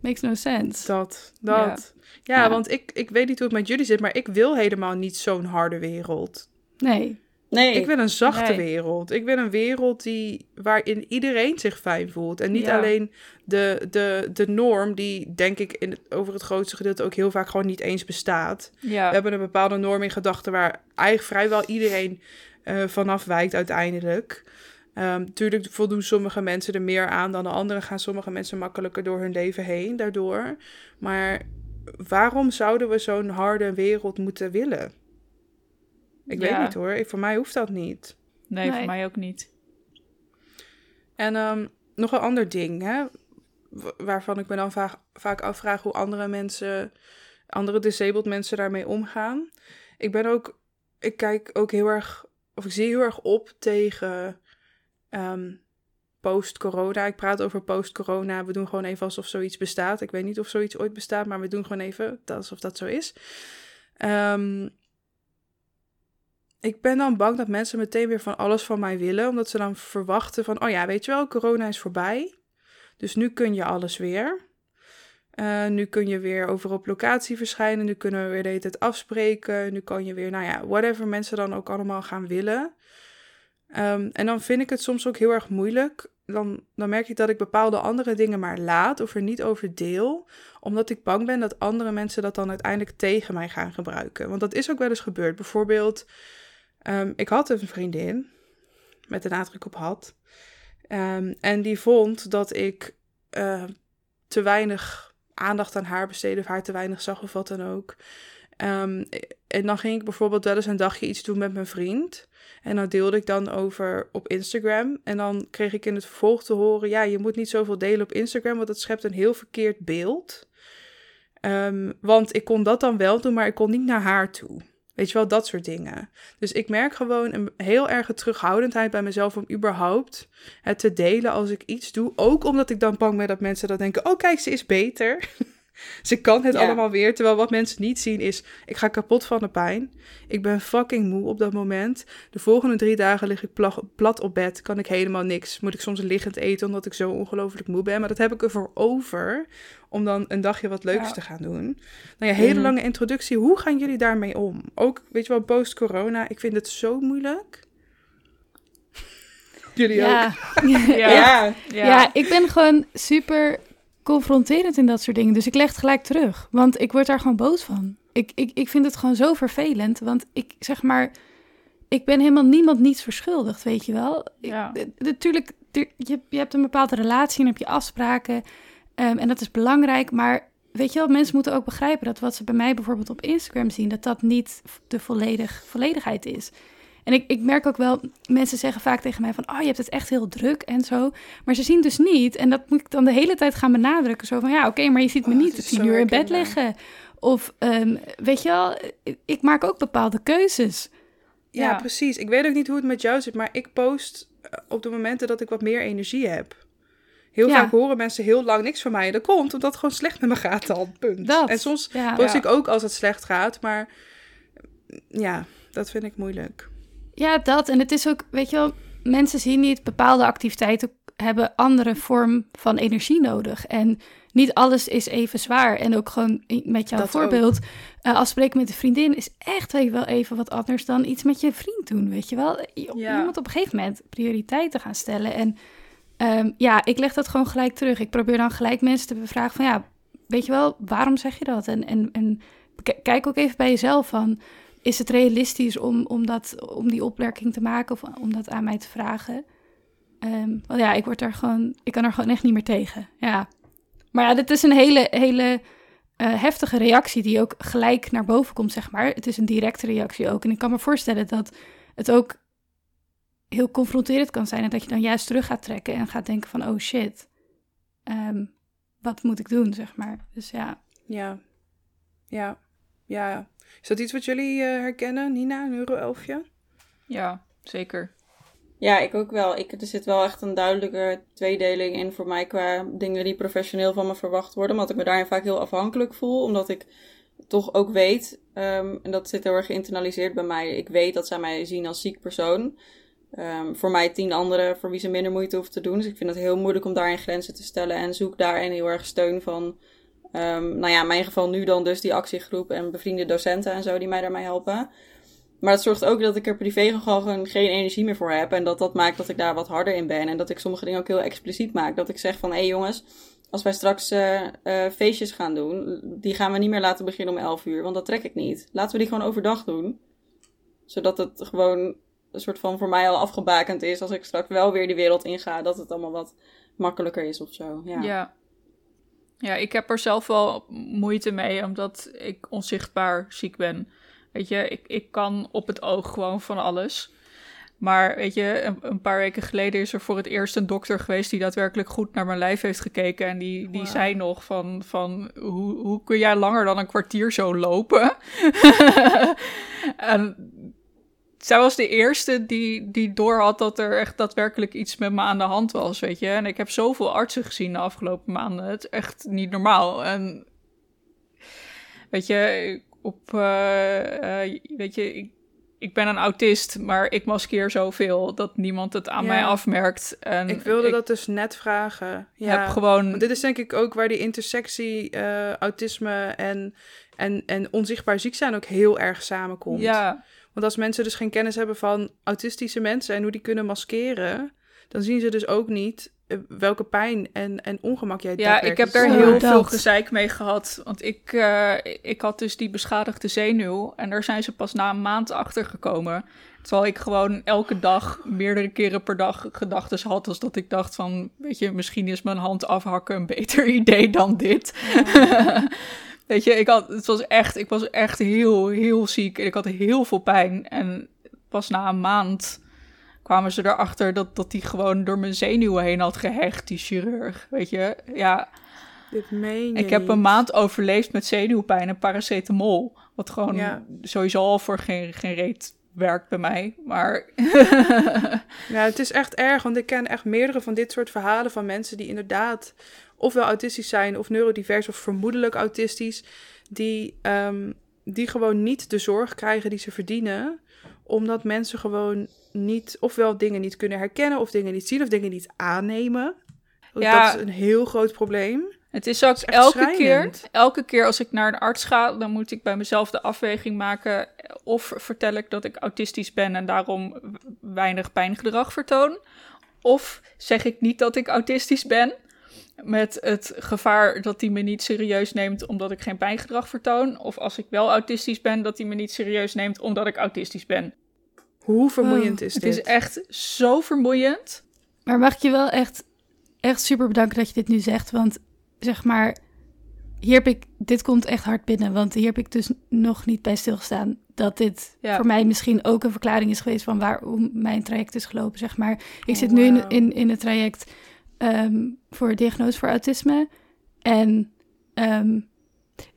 makes no sense. Dat, dat. Ja, ja, want ik, ik weet niet hoe het met jullie zit, maar ik wil helemaal niet zo'n harde wereld. Nee. Nee. Ik wil een zachte wereld. Ik wil een wereld die, waarin iedereen zich fijn voelt. En niet alleen de, de, de norm, die denk ik in het, over het grootste gedeelte ook heel vaak gewoon niet eens bestaat. Ja. We hebben een bepaalde norm in gedachten waar eigenlijk vrijwel iedereen uh, vanaf wijkt uiteindelijk. Um, tuurlijk voldoen sommige mensen er meer aan dan de anderen. Gaan sommige mensen makkelijker door hun leven heen daardoor. Maar waarom zouden we zo'n harde wereld moeten willen? Ik weet niet hoor. Voor mij hoeft dat niet. Nee, voor mij ook niet. En um, nog een ander ding, hè, waarvan ik me dan vaak, vaak afvraag hoe andere mensen, andere disabled mensen daarmee omgaan. Ik ben ook, ik kijk ook heel erg, of ik zie heel erg op tegen um, post-corona. Ik praat over post-corona. We doen gewoon even alsof zoiets bestaat. Ik weet niet of zoiets ooit bestaat, maar we doen gewoon even alsof dat zo is. Um, ik ben dan bang dat mensen meteen weer van alles van mij willen, omdat ze dan verwachten van, oh ja, weet je wel, corona is voorbij. Dus nu kun je alles weer. Uh, nu kun je weer over op locatie verschijnen. Nu kunnen we weer de hele tijd afspreken. Nu kan je weer, nou ja, whatever mensen dan ook allemaal gaan willen. Um, en dan vind ik het soms ook heel erg moeilijk. Dan, dan merk ik dat ik bepaalde andere dingen maar laat of er niet over deel. Omdat ik bang ben dat andere mensen dat dan uiteindelijk tegen mij gaan gebruiken. Want dat is ook wel eens gebeurd. Bijvoorbeeld Um, ik had een vriendin, met de nadruk op had. Um, en die vond dat ik uh, te weinig aandacht aan haar besteedde, of haar te weinig zag, of wat dan ook. Um, en dan ging ik bijvoorbeeld wel eens een dagje iets doen met mijn vriend. En dan deelde ik dan over op Instagram. En dan kreeg ik in het vervolg te horen: ja, je moet niet zoveel delen op Instagram, want dat schept een heel verkeerd beeld. Um, want ik kon dat dan wel doen, maar ik kon niet naar haar toe. Weet je wel, dat soort dingen. Dus ik merk gewoon een heel erge terughoudendheid bij mezelf om überhaupt het te delen als ik iets doe. Ook omdat ik dan bang ben dat mensen dan denken: oh, kijk, ze is beter. [laughs] Ze kan het allemaal weer. Terwijl wat mensen niet zien is, ik ga kapot van de pijn. Ik ben fucking moe op dat moment. De volgende drie dagen lig ik plat op bed. Kan ik helemaal niks. Moet ik soms liggend eten omdat ik zo ongelooflijk moe ben. Maar dat heb ik ervoor over om dan een dagje wat leuks te gaan doen. Nou ja, hele mhm. lange introductie. Hoe gaan jullie daarmee om? Ook, weet je wel, post-corona. Ik vind het zo moeilijk. [laughs] Jullie ja. ook? [laughs] ja. Ja. ja, ik ben gewoon super confronterend in dat soort dingen. Dus ik leg het gelijk terug. Want ik word daar gewoon boos van. Ik, ik, ik vind het gewoon zo vervelend. Want ik zeg maar. Ik ben helemaal niemand niets verschuldigd, weet je wel. Ja. Natuurlijk, je, je hebt een bepaalde relatie en heb je afspraken. Ehm, en dat is belangrijk. Maar weet je wel, mensen moeten ook begrijpen dat wat ze bij mij bijvoorbeeld op Instagram zien, dat dat niet de volledig, volledigheid is. En ik, ik merk ook wel, mensen zeggen vaak tegen mij van, oh, je hebt het echt heel druk en zo. Maar ze zien dus niet, en dat moet ik dan de hele tijd gaan benadrukken. Zo van, ja, oké, maar je ziet me oh, niet tien uur in bed liggen. Of, um, weet je wel, ik maak ook bepaalde keuzes. Ja, precies. Ik weet ook niet hoe het met jou zit, maar ik post eh, op de momenten dat ik wat meer energie heb. Heel vaak horen mensen heel lang niks van mij. dat komt omdat het gewoon slecht met me gaat dan. Punt. Dat. En soms post ik ook als het slecht gaat. Maar ja, dat vind ik moeilijk. Ja, dat. En het is ook, weet je wel, mensen zien niet bepaalde activiteiten hebben andere vorm van energie nodig. En niet alles is even zwaar. En ook gewoon met jouw voorbeeld, uh, afspreken met een vriendin is echt wel even wat anders dan iets met je vriend doen, weet je wel. Je, je moet op een gegeven moment prioriteiten gaan stellen. En Ehm, ja, ik leg dat gewoon gelijk terug. Ik probeer dan gelijk mensen te bevragen van ja, weet je wel, waarom zeg je dat? En, en, en kijk ook even bij jezelf van, is het realistisch om, om, dat, om die opmerking te maken of om dat aan mij te vragen? Um, want ja, ik word daar gewoon, ik kan er gewoon echt niet meer tegen. Ja. Maar ja, dit is een hele, hele uh, heftige reactie die ook gelijk naar boven komt, zeg maar. Het is een directe reactie ook. En ik kan me voorstellen dat het ook heel confronterend kan zijn. En dat je dan juist terug gaat trekken en gaat denken van, oh shit, um, wat moet ik doen, zeg maar. Dus ja. Ja, ja, ja. Is dat iets wat jullie uh, herkennen, Nina, een euro-elfje? Ja, zeker. Ja, ik ook wel. Ik, er zit wel echt een duidelijke tweedeling in voor mij qua dingen die professioneel van me verwacht worden. Omdat ik me daarin vaak heel afhankelijk voel. Omdat ik toch ook weet, um, en dat zit heel erg geïnternaliseerd bij mij. Ik weet dat zij mij zien als ziek persoon. Um, voor mij tien anderen voor wie ze minder moeite hoeven te doen. Dus ik vind het heel moeilijk om daarin grenzen te stellen. En zoek daarin heel erg steun van, um, nou ja, in mijn geval nu dan dus die actiegroep en bevriende docenten en zo die mij daarmee helpen. Maar het zorgt ook dat ik er privé gewoon geen energie meer voor heb. En dat dat maakt dat ik daar wat harder in ben. En dat ik sommige dingen ook heel expliciet maak. Dat ik zeg van, hé hey jongens, als wij straks uh, uh, feestjes gaan doen, die gaan we niet meer laten beginnen om 11 uur. Want dat trek ik niet. Laten we die gewoon overdag doen. Zodat het gewoon een soort van voor mij al afgebakend is. Als ik straks wel weer die wereld inga, dat het allemaal wat makkelijker is of zo. Ja. ja. Ja, ik heb er zelf wel moeite mee, omdat ik onzichtbaar ziek ben. Weet je, ik, ik kan op het oog gewoon van alles. Maar weet je, een, een, paar weken geleden is er voor het eerst een dokter geweest die daadwerkelijk goed naar mijn lijf heeft gekeken. En die, die zei nog van, van hoe, hoe kun jij langer dan een kwartier zo lopen? [laughs] [laughs] en zij was de eerste die, die door had dat er echt daadwerkelijk iets met me aan de hand was, weet je. En ik heb zoveel artsen gezien de afgelopen maanden. Het is echt niet normaal. En weet je, op, uh, uh, weet je, ik, ik ben een autist, maar ik maskeer zoveel dat niemand het aan mij afmerkt. En ik wilde dat dus net vragen. Ja, heb gewoon... Want dit is denk ik ook waar die intersectie uh, autisme en, en, en onzichtbaar ziek zijn ook heel erg samenkomt. Ja. Want als mensen dus geen kennis hebben van autistische mensen en hoe die kunnen maskeren, dan zien ze dus ook niet eh, welke pijn en, en ongemak jij Ja, ik heb daar heel veel gezeik mee gehad. Want ik, uh, ik had dus die beschadigde zenuw. En daar zijn ze pas na een maand achter gekomen. Terwijl ik gewoon elke dag, meerdere keren per dag, gedachten had. Als dat ik dacht van, weet je, misschien is mijn hand afhakken een beter [laughs] idee dan dit. Ja. [laughs] Weet je, ik, had, het was echt, ik was echt heel, heel ziek. En ik had heel veel pijn. En pas na een maand kwamen ze erachter dat, dat die gewoon door mijn zenuwen heen had gehecht, die chirurg. Weet je, ja. Dit meen je Ik heb een maand overleefd met zenuwpijn en paracetamol. Wat gewoon sowieso al voor geen, geen reet werkt bij mij. Maar. [laughs] ja, het is echt erg, want ik ken echt meerdere van dit soort verhalen van mensen die inderdaad ofwel autistisch zijn of neurodivers of vermoedelijk autistisch, die, um, die gewoon niet de zorg krijgen die ze verdienen, omdat mensen gewoon niet, ofwel dingen niet kunnen herkennen, of dingen niet zien, of dingen niet aannemen. Ja, dat is een heel groot probleem. Het is ook elke keer, elke keer als ik naar een arts ga, dan moet ik bij mezelf de afweging maken. Of vertel ik dat ik autistisch ben en daarom weinig pijngedrag vertoon. Of zeg ik niet dat ik autistisch ben met het gevaar dat hij me niet serieus neemt omdat ik geen pijngedrag vertoon. Of als ik wel autistisch ben, dat hij me niet serieus neemt omdat ik autistisch ben. Hoe vermoeiend is het dit? Het is echt zo vermoeiend. Maar mag ik je wel echt, echt super bedanken dat je dit nu zegt. Want zeg maar, hier heb ik, dit komt echt hard binnen. Want hier heb ik dus nog niet bij stilgestaan. Dat dit voor mij misschien ook een verklaring is geweest van waarom mijn traject is gelopen. Zeg maar, ik zit nu in, in, in het traject um, voor diagnose voor autisme. En um,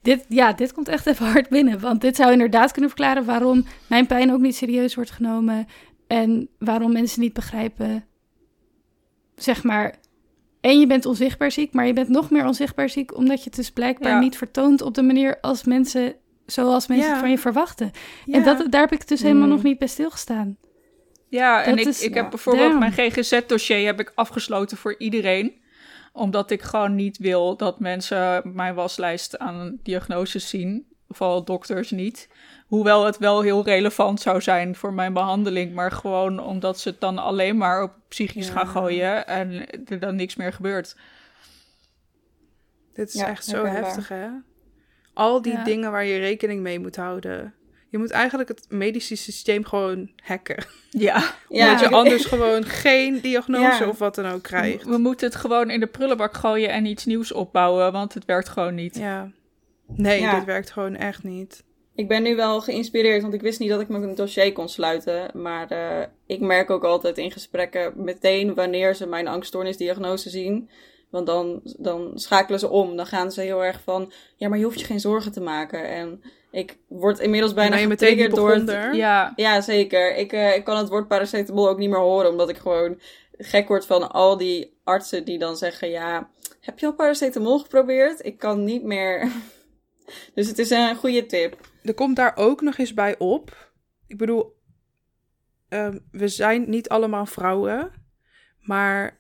dit, ja, dit komt echt even hard binnen. Want dit zou inderdaad kunnen verklaren waarom mijn pijn ook niet serieus wordt genomen. En waarom mensen niet begrijpen, zeg maar. En je bent onzichtbaar ziek, maar je bent nog meer onzichtbaar ziek omdat je het dus blijkbaar niet vertoont op de manier als mensen, zoals mensen van je verwachten. En dat, daar heb ik dus helemaal mm. nog niet bij stilgestaan. Ja, en ik, ik heb bijvoorbeeld mijn GGZ-dossier heb ik afgesloten voor iedereen omdat ik gewoon niet wil dat mensen mijn waslijst aan diagnoses zien. Vooral dokters niet. Hoewel het wel heel relevant zou zijn voor mijn behandeling. Maar gewoon omdat ze het dan alleen maar op psychisch gaan gooien. En er dan niks meer gebeurt. Dit is echt zo heftig, hè? Al die dingen waar je rekening mee moet houden. Je moet eigenlijk het medische systeem gewoon hacken. Ja. [laughs] Omdat je anders gewoon geen diagnose of wat dan ook krijgt. We moeten het gewoon in de prullenbak gooien en iets nieuws opbouwen, want het werkt gewoon niet. Ja. Nee, dit werkt gewoon echt niet. Ik ben nu wel geïnspireerd, want ik wist niet dat ik mijn dossier kon sluiten. Maar uh, ik merk ook altijd in gesprekken meteen wanneer ze mijn angststoornisdiagnose zien. Want dan, dan schakelen ze om. Dan gaan ze heel erg van, ja, maar je hoeft je geen zorgen te maken. En ik word inmiddels bijna je meteen door het... Ja. ja, zeker. Ik, uh, ik kan het woord paracetamol ook niet meer horen, omdat ik gewoon gek word van al die artsen die dan zeggen, ja, heb je al paracetamol geprobeerd? Ik kan niet meer. [laughs] dus het is een goede tip. Er komt daar ook nog eens bij op. Ik bedoel, uh, we zijn niet allemaal vrouwen, maar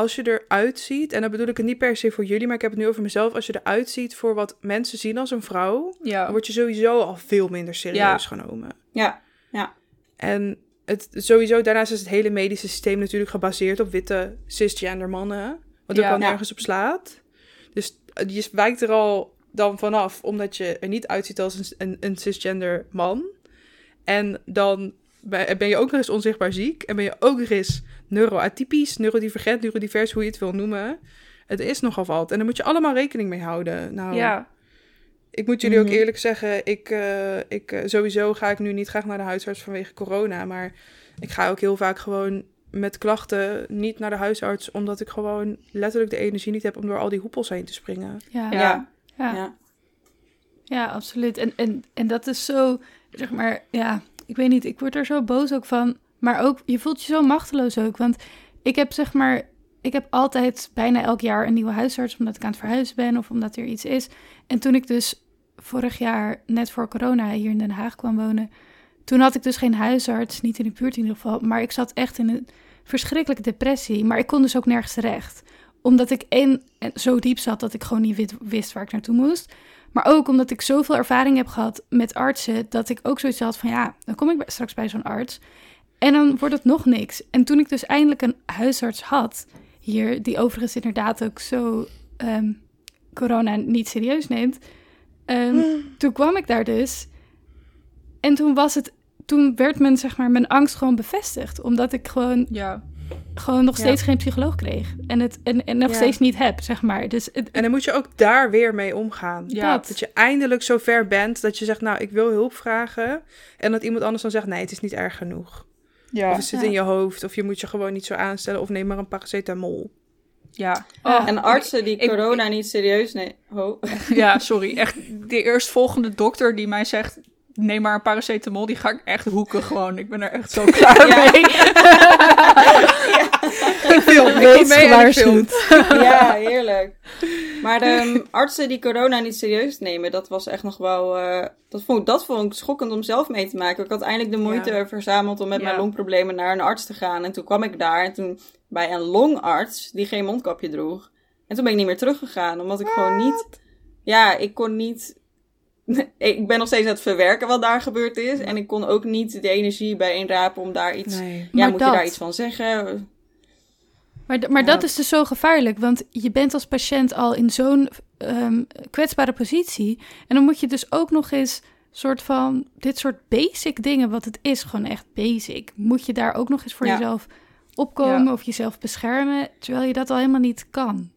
als je eruit ziet, en dan bedoel ik het niet per se voor jullie, maar ik heb het nu over mezelf. Als je eruit ziet voor wat mensen zien als een vrouw, ja. dan word je sowieso al veel minder serieus genomen. Ja, ja. En het, sowieso, daarnaast is het hele medische systeem natuurlijk gebaseerd op witte cisgender mannen. Wat ook al nergens op slaat. Dus je wijkt er al dan vanaf, omdat je er niet uitziet als een, een, een cisgender man. En dan ben je ook nog eens onzichtbaar ziek. En ben je ook nog eens neuroatypisch, neurodivergent, neurodivers, hoe je het wil noemen. Het is nogal wat. En daar moet je allemaal rekening mee houden. Nou, ja. Ik moet jullie ook mhm. eerlijk zeggen, ik, uh, ik, uh, sowieso ga ik nu niet graag naar de huisarts vanwege corona. Maar ik ga ook heel vaak gewoon met klachten niet naar de huisarts, omdat ik gewoon letterlijk de energie niet heb om door al die hoepels heen te springen. Ja, ja. ja. ja. ja absoluut. En, en, en dat is zo, zeg maar, ja, ik weet niet, ik word er zo boos ook van. Maar ook, je voelt je zo machteloos ook. Want ik heb zeg maar, ik heb altijd bijna elk jaar een nieuwe huisarts, omdat ik aan het verhuizen ben of omdat er iets is. En toen ik dus vorig jaar, net voor corona, hier in Den Haag kwam wonen, toen had ik dus geen huisarts, niet in de buurt in ieder geval. Maar ik zat echt in een verschrikkelijke depressie. Maar ik kon dus ook nergens terecht. Omdat ik één, zo diep zat dat ik gewoon niet wist waar ik naartoe moest. Maar ook omdat ik zoveel ervaring heb gehad met artsen, dat ik ook zoiets had van ja, dan kom ik straks bij zo'n arts. En dan wordt het nog niks. En toen ik dus eindelijk een huisarts had, hier, die overigens inderdaad ook zo ehm, corona niet serieus neemt, um, toen kwam ik daar dus. En toen was het, toen werd men, zeg maar, mijn angst gewoon bevestigd. Omdat ik gewoon ja gewoon nog steeds geen psycholoog kreeg. En, het, en, en nog steeds niet heb, zeg maar. Dus het, en dan moet je ook daar weer mee omgaan. Ja. Dat. je eindelijk zo ver bent dat je zegt, nou, ik wil hulp vragen. En dat iemand anders dan zegt, nee, het is niet erg genoeg. Ja. Of het zit in je hoofd, of je moet je gewoon niet zo aanstellen, of neem maar een paracetamol. Ja. Oh, en artsen die corona niet serieus nemen. Oh. Ja, [laughs] sorry. Echt de eerstvolgende dokter die mij zegt: neem maar een paracetamol, die ga ik echt hoeken gewoon. Ik ben er echt zo [laughs] klaar mee. ja. [laughs] Ik film mee [laughs] Ja, heerlijk. Maar de um, artsen die corona niet serieus nemen, dat was echt nog wel... Uh, dat, vond, dat vond ik schokkend om zelf mee te maken. Ik had eindelijk de moeite verzameld om met mijn longproblemen naar een arts te gaan. En toen kwam ik daar en toen bij een longarts die geen mondkapje droeg. En toen ben ik niet meer teruggegaan, omdat ik gewoon niet... Ja, ik kon niet [laughs] ik ben nog steeds aan het verwerken wat daar gebeurd is. En ik kon ook niet de energie bijeenrapen om daar iets... Ja, moet je daar iets van zeggen? Maar, maar dat is dus zo gevaarlijk. Want je bent als patiënt al in zo'n um, kwetsbare positie. En dan moet je dus ook nog eens soort van... Dit soort basic dingen, wat het is, gewoon echt basic. Moet je daar ook nog eens voor jezelf opkomen of jezelf beschermen. Terwijl je dat al helemaal niet kan.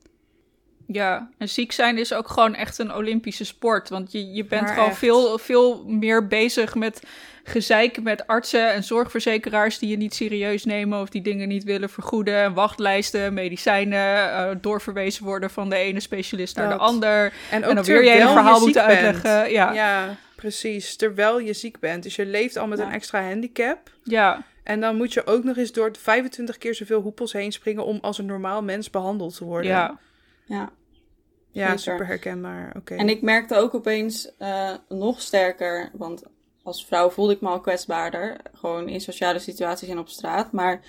Ja, en ziek zijn is ook gewoon echt een Olympische sport. Want je, je bent gewoon veel, veel meer bezig met gezeiken met artsen en zorgverzekeraars die je niet serieus nemen of die dingen niet willen vergoeden. Wachtlijsten, medicijnen, uh, doorverwezen worden van de ene specialist naar de ander. En, ook dan weer je hele verhaal moeten uitleggen. Ja. ja, precies. Terwijl je ziek bent. Dus je leeft al met een extra handicap. Ja. En dan moet je ook nog eens door 25 keer zoveel hoepels heen springen om als een normaal mens behandeld te worden. Ja. Ja. Ja, super herkenbaar. Oké. En ik merkte ook opeens uh, nog sterker, want als vrouw voelde ik me al kwetsbaarder. Gewoon in sociale situaties en op straat. Maar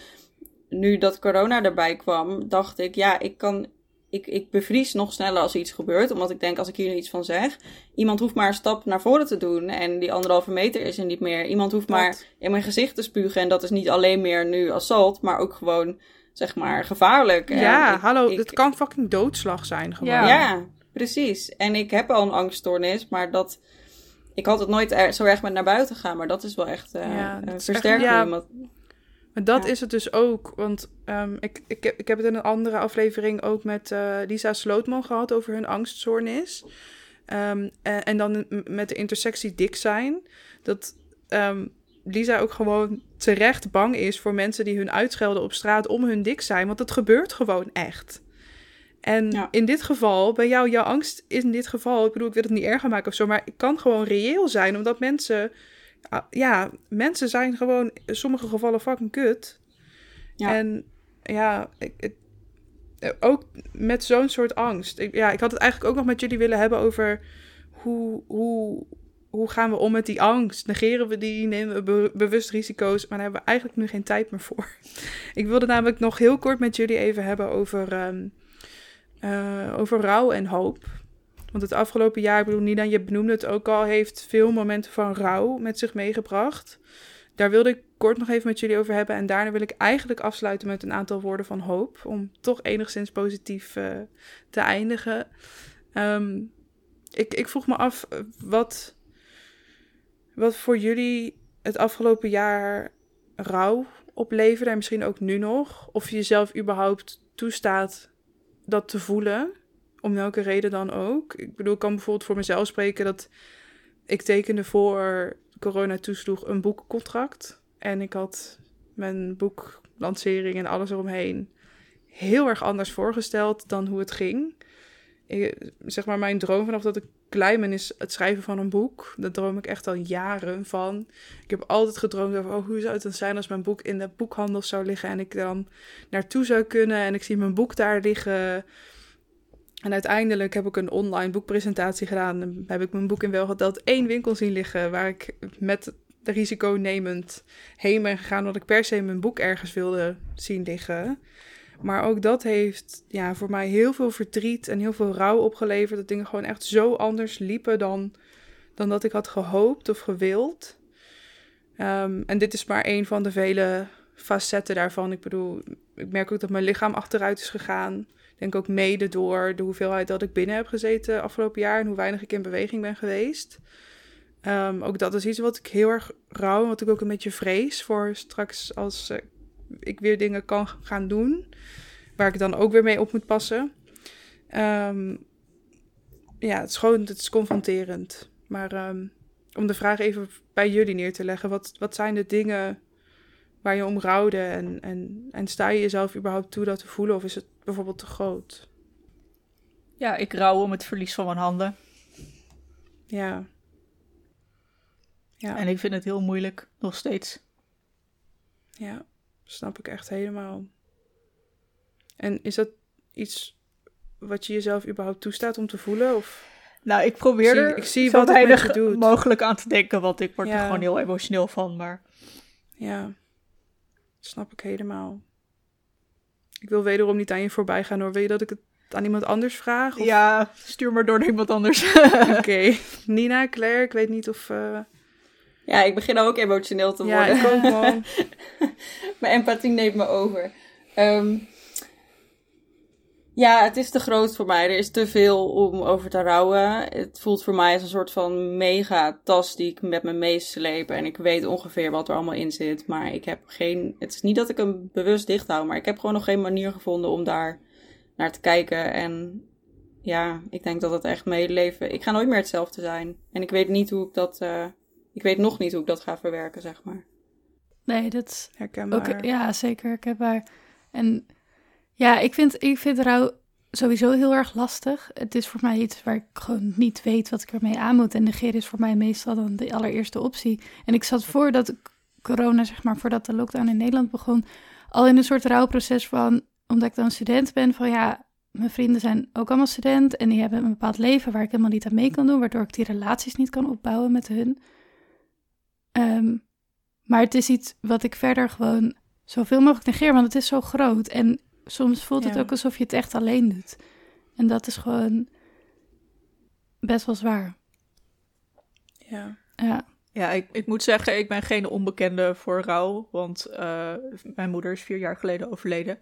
nu dat corona erbij kwam, dacht ik, ja, ik kan. Ik, ik bevries nog sneller als er iets gebeurt. Omdat ik denk, als ik hier nu iets van zeg. Iemand hoeft maar een stap naar voren te doen. En die anderhalve meter is er niet meer. Iemand hoeft maar in mijn gezicht te spugen. En dat is niet alleen meer nu assault. Maar ook gewoon, zeg maar, gevaarlijk. Ja, hallo. het kan fucking doodslag zijn gewoon. Ja. ja, precies. En ik heb al een angststoornis. Maar dat ik had het nooit er, zo erg met naar buiten gaan, maar dat is wel echt uh, ja, een versterking. Ja, maar dat is het dus ook. Want um, ik, ik, ik heb het in een andere aflevering ook met uh, Lisa Slootman gehad over hun angststoornis. Um, en, en, dan met de intersectie dik zijn. Dat um, Lisa ook gewoon terecht bang is voor mensen die hun uitschelden op straat om hun dik zijn. Want dat gebeurt gewoon echt. En in dit geval, bij jou, jouw angst is in dit geval, ik bedoel, ik wil het niet erger maken of zo, maar het kan gewoon reëel zijn, omdat mensen, ah, ja, mensen zijn gewoon in sommige gevallen fucking kut. Ja. En ja, ik, ook met zo'n soort angst. Ik, ja, ik had het eigenlijk ook nog met jullie willen hebben over hoe, hoe, hoe gaan we om met die angst? Negeren we die? Nemen we bewust risico's? Maar daar hebben we eigenlijk nu geen tijd meer voor. [laughs] ik wilde namelijk nog heel kort met jullie even hebben over ehm, uh, over rouw en hoop. Want het afgelopen jaar, ik bedoel, Nina, je benoemde het ook al, heeft veel momenten van rouw met zich meegebracht. Daar wilde ik kort nog even met jullie over hebben. En daarna wil ik eigenlijk afsluiten met een aantal woorden van hoop. Om toch enigszins positief uh, te eindigen. Um, ik, ik vroeg me af wat, wat voor jullie het afgelopen jaar rouw opleverde. En misschien ook nu nog. Of je jezelf überhaupt toestaat dat te voelen. Om welke reden dan ook. Ik bedoel, ik kan bijvoorbeeld voor mezelf spreken dat ik tekende voor corona toesloeg een boekcontract. En ik had mijn boeklancering en alles eromheen heel erg anders voorgesteld dan hoe het ging. Zeg maar, mijn droom vanaf dat ik klein ben is het schrijven van een boek. Daar droom ik echt al jaren van. Ik heb altijd gedroomd over oh, hoe zou het dan zijn als mijn boek in de boekhandel zou liggen en ik dan naartoe zou kunnen en ik zie mijn boek daar liggen. En uiteindelijk heb ik een online boekpresentatie gedaan. En heb ik mijn boek in wel geteld één winkel zien liggen waar ik met de risico nemend heen ben gegaan, omdat ik per se mijn boek ergens wilde zien liggen. Maar ook dat heeft ja, voor mij heel veel verdriet en heel veel rouw opgeleverd. Dat dingen gewoon echt zo anders liepen dan, dan dat ik had gehoopt of gewild. Um, en dit is maar een van de vele facetten daarvan. Ik bedoel, ik merk ook dat mijn lichaam achteruit is gegaan. Ik denk ook mede door de hoeveelheid dat ik binnen heb gezeten afgelopen jaar en hoe weinig ik in beweging ben geweest. Um, ook dat is iets wat ik heel erg rouw, wat ik ook een beetje vrees voor straks als uh, ik weer dingen kan gaan doen. Waar ik dan ook weer mee op moet passen. Um, ja, het is gewoon het is confronterend. Maar um, om de vraag even bij jullie neer te leggen. Wat, wat zijn de dingen waar je om rouwde? En, en, en sta je jezelf überhaupt toe dat te voelen? Of is het bijvoorbeeld te groot? Ja, ik rouw om het verlies van mijn handen. Ja. ja. En ik vind het heel moeilijk, nog steeds. Ja. Snap ik echt helemaal. En is dat iets wat je jezelf überhaupt toestaat om te voelen? Of... Nou, ik probeer er ik zie wat weinig doet. mogelijk aan te denken, want ik word er gewoon heel emotioneel van. Maar... Ja, snap ik helemaal. Ik wil wederom niet aan je voorbij gaan hoor. Wil je dat ik het aan iemand anders vraag? Of... Ja, stuur maar door naar iemand anders. [laughs] Oké. [laughs] Nina, Claire, ik weet niet of... Uh... Ja, ik begin ook emotioneel te worden. Ja, ik ook wel. [laughs] Mijn empathie neemt me over. Um, ja, het is te groot voor mij. Er is te veel om over te rouwen. Het voelt voor mij als een soort van mega tas die ik met me meesleep. En ik weet ongeveer wat er allemaal in zit. Maar ik heb geen. Het is niet dat ik hem bewust dicht hou. Maar ik heb gewoon nog geen manier gevonden om daar naar te kijken. En ja, ik denk dat het echt medeleven. Ik ga nooit meer hetzelfde zijn. En ik weet niet hoe ik dat. Uh, ik weet nog niet hoe ik dat ga verwerken, zeg maar. Nee, dat herkenbaar. Ook, ja, zeker herkenbaar. En ja, ik vind, ik vind rouw sowieso heel erg lastig. Het is voor mij iets waar ik gewoon niet weet wat ik ermee aan moet. En negeren is voor mij meestal dan de allereerste optie. En ik zat voordat corona, zeg maar, voordat de lockdown in Nederland begon, al in een soort rouwproces van, omdat ik dan student ben, van ja, mijn vrienden zijn ook allemaal student en die hebben een bepaald leven waar ik helemaal niet aan mee kan doen, waardoor ik die relaties niet kan opbouwen met hun. Ehm, maar het is iets wat ik verder gewoon zoveel mogelijk negeer, want het is zo groot. En soms voelt het ook alsof je het echt alleen doet. En dat is gewoon best wel zwaar. Ja. Ja. Ja, ik, ik moet zeggen, ik ben geen onbekende voor rouw. Want uh, mijn moeder is vier jaar geleden overleden.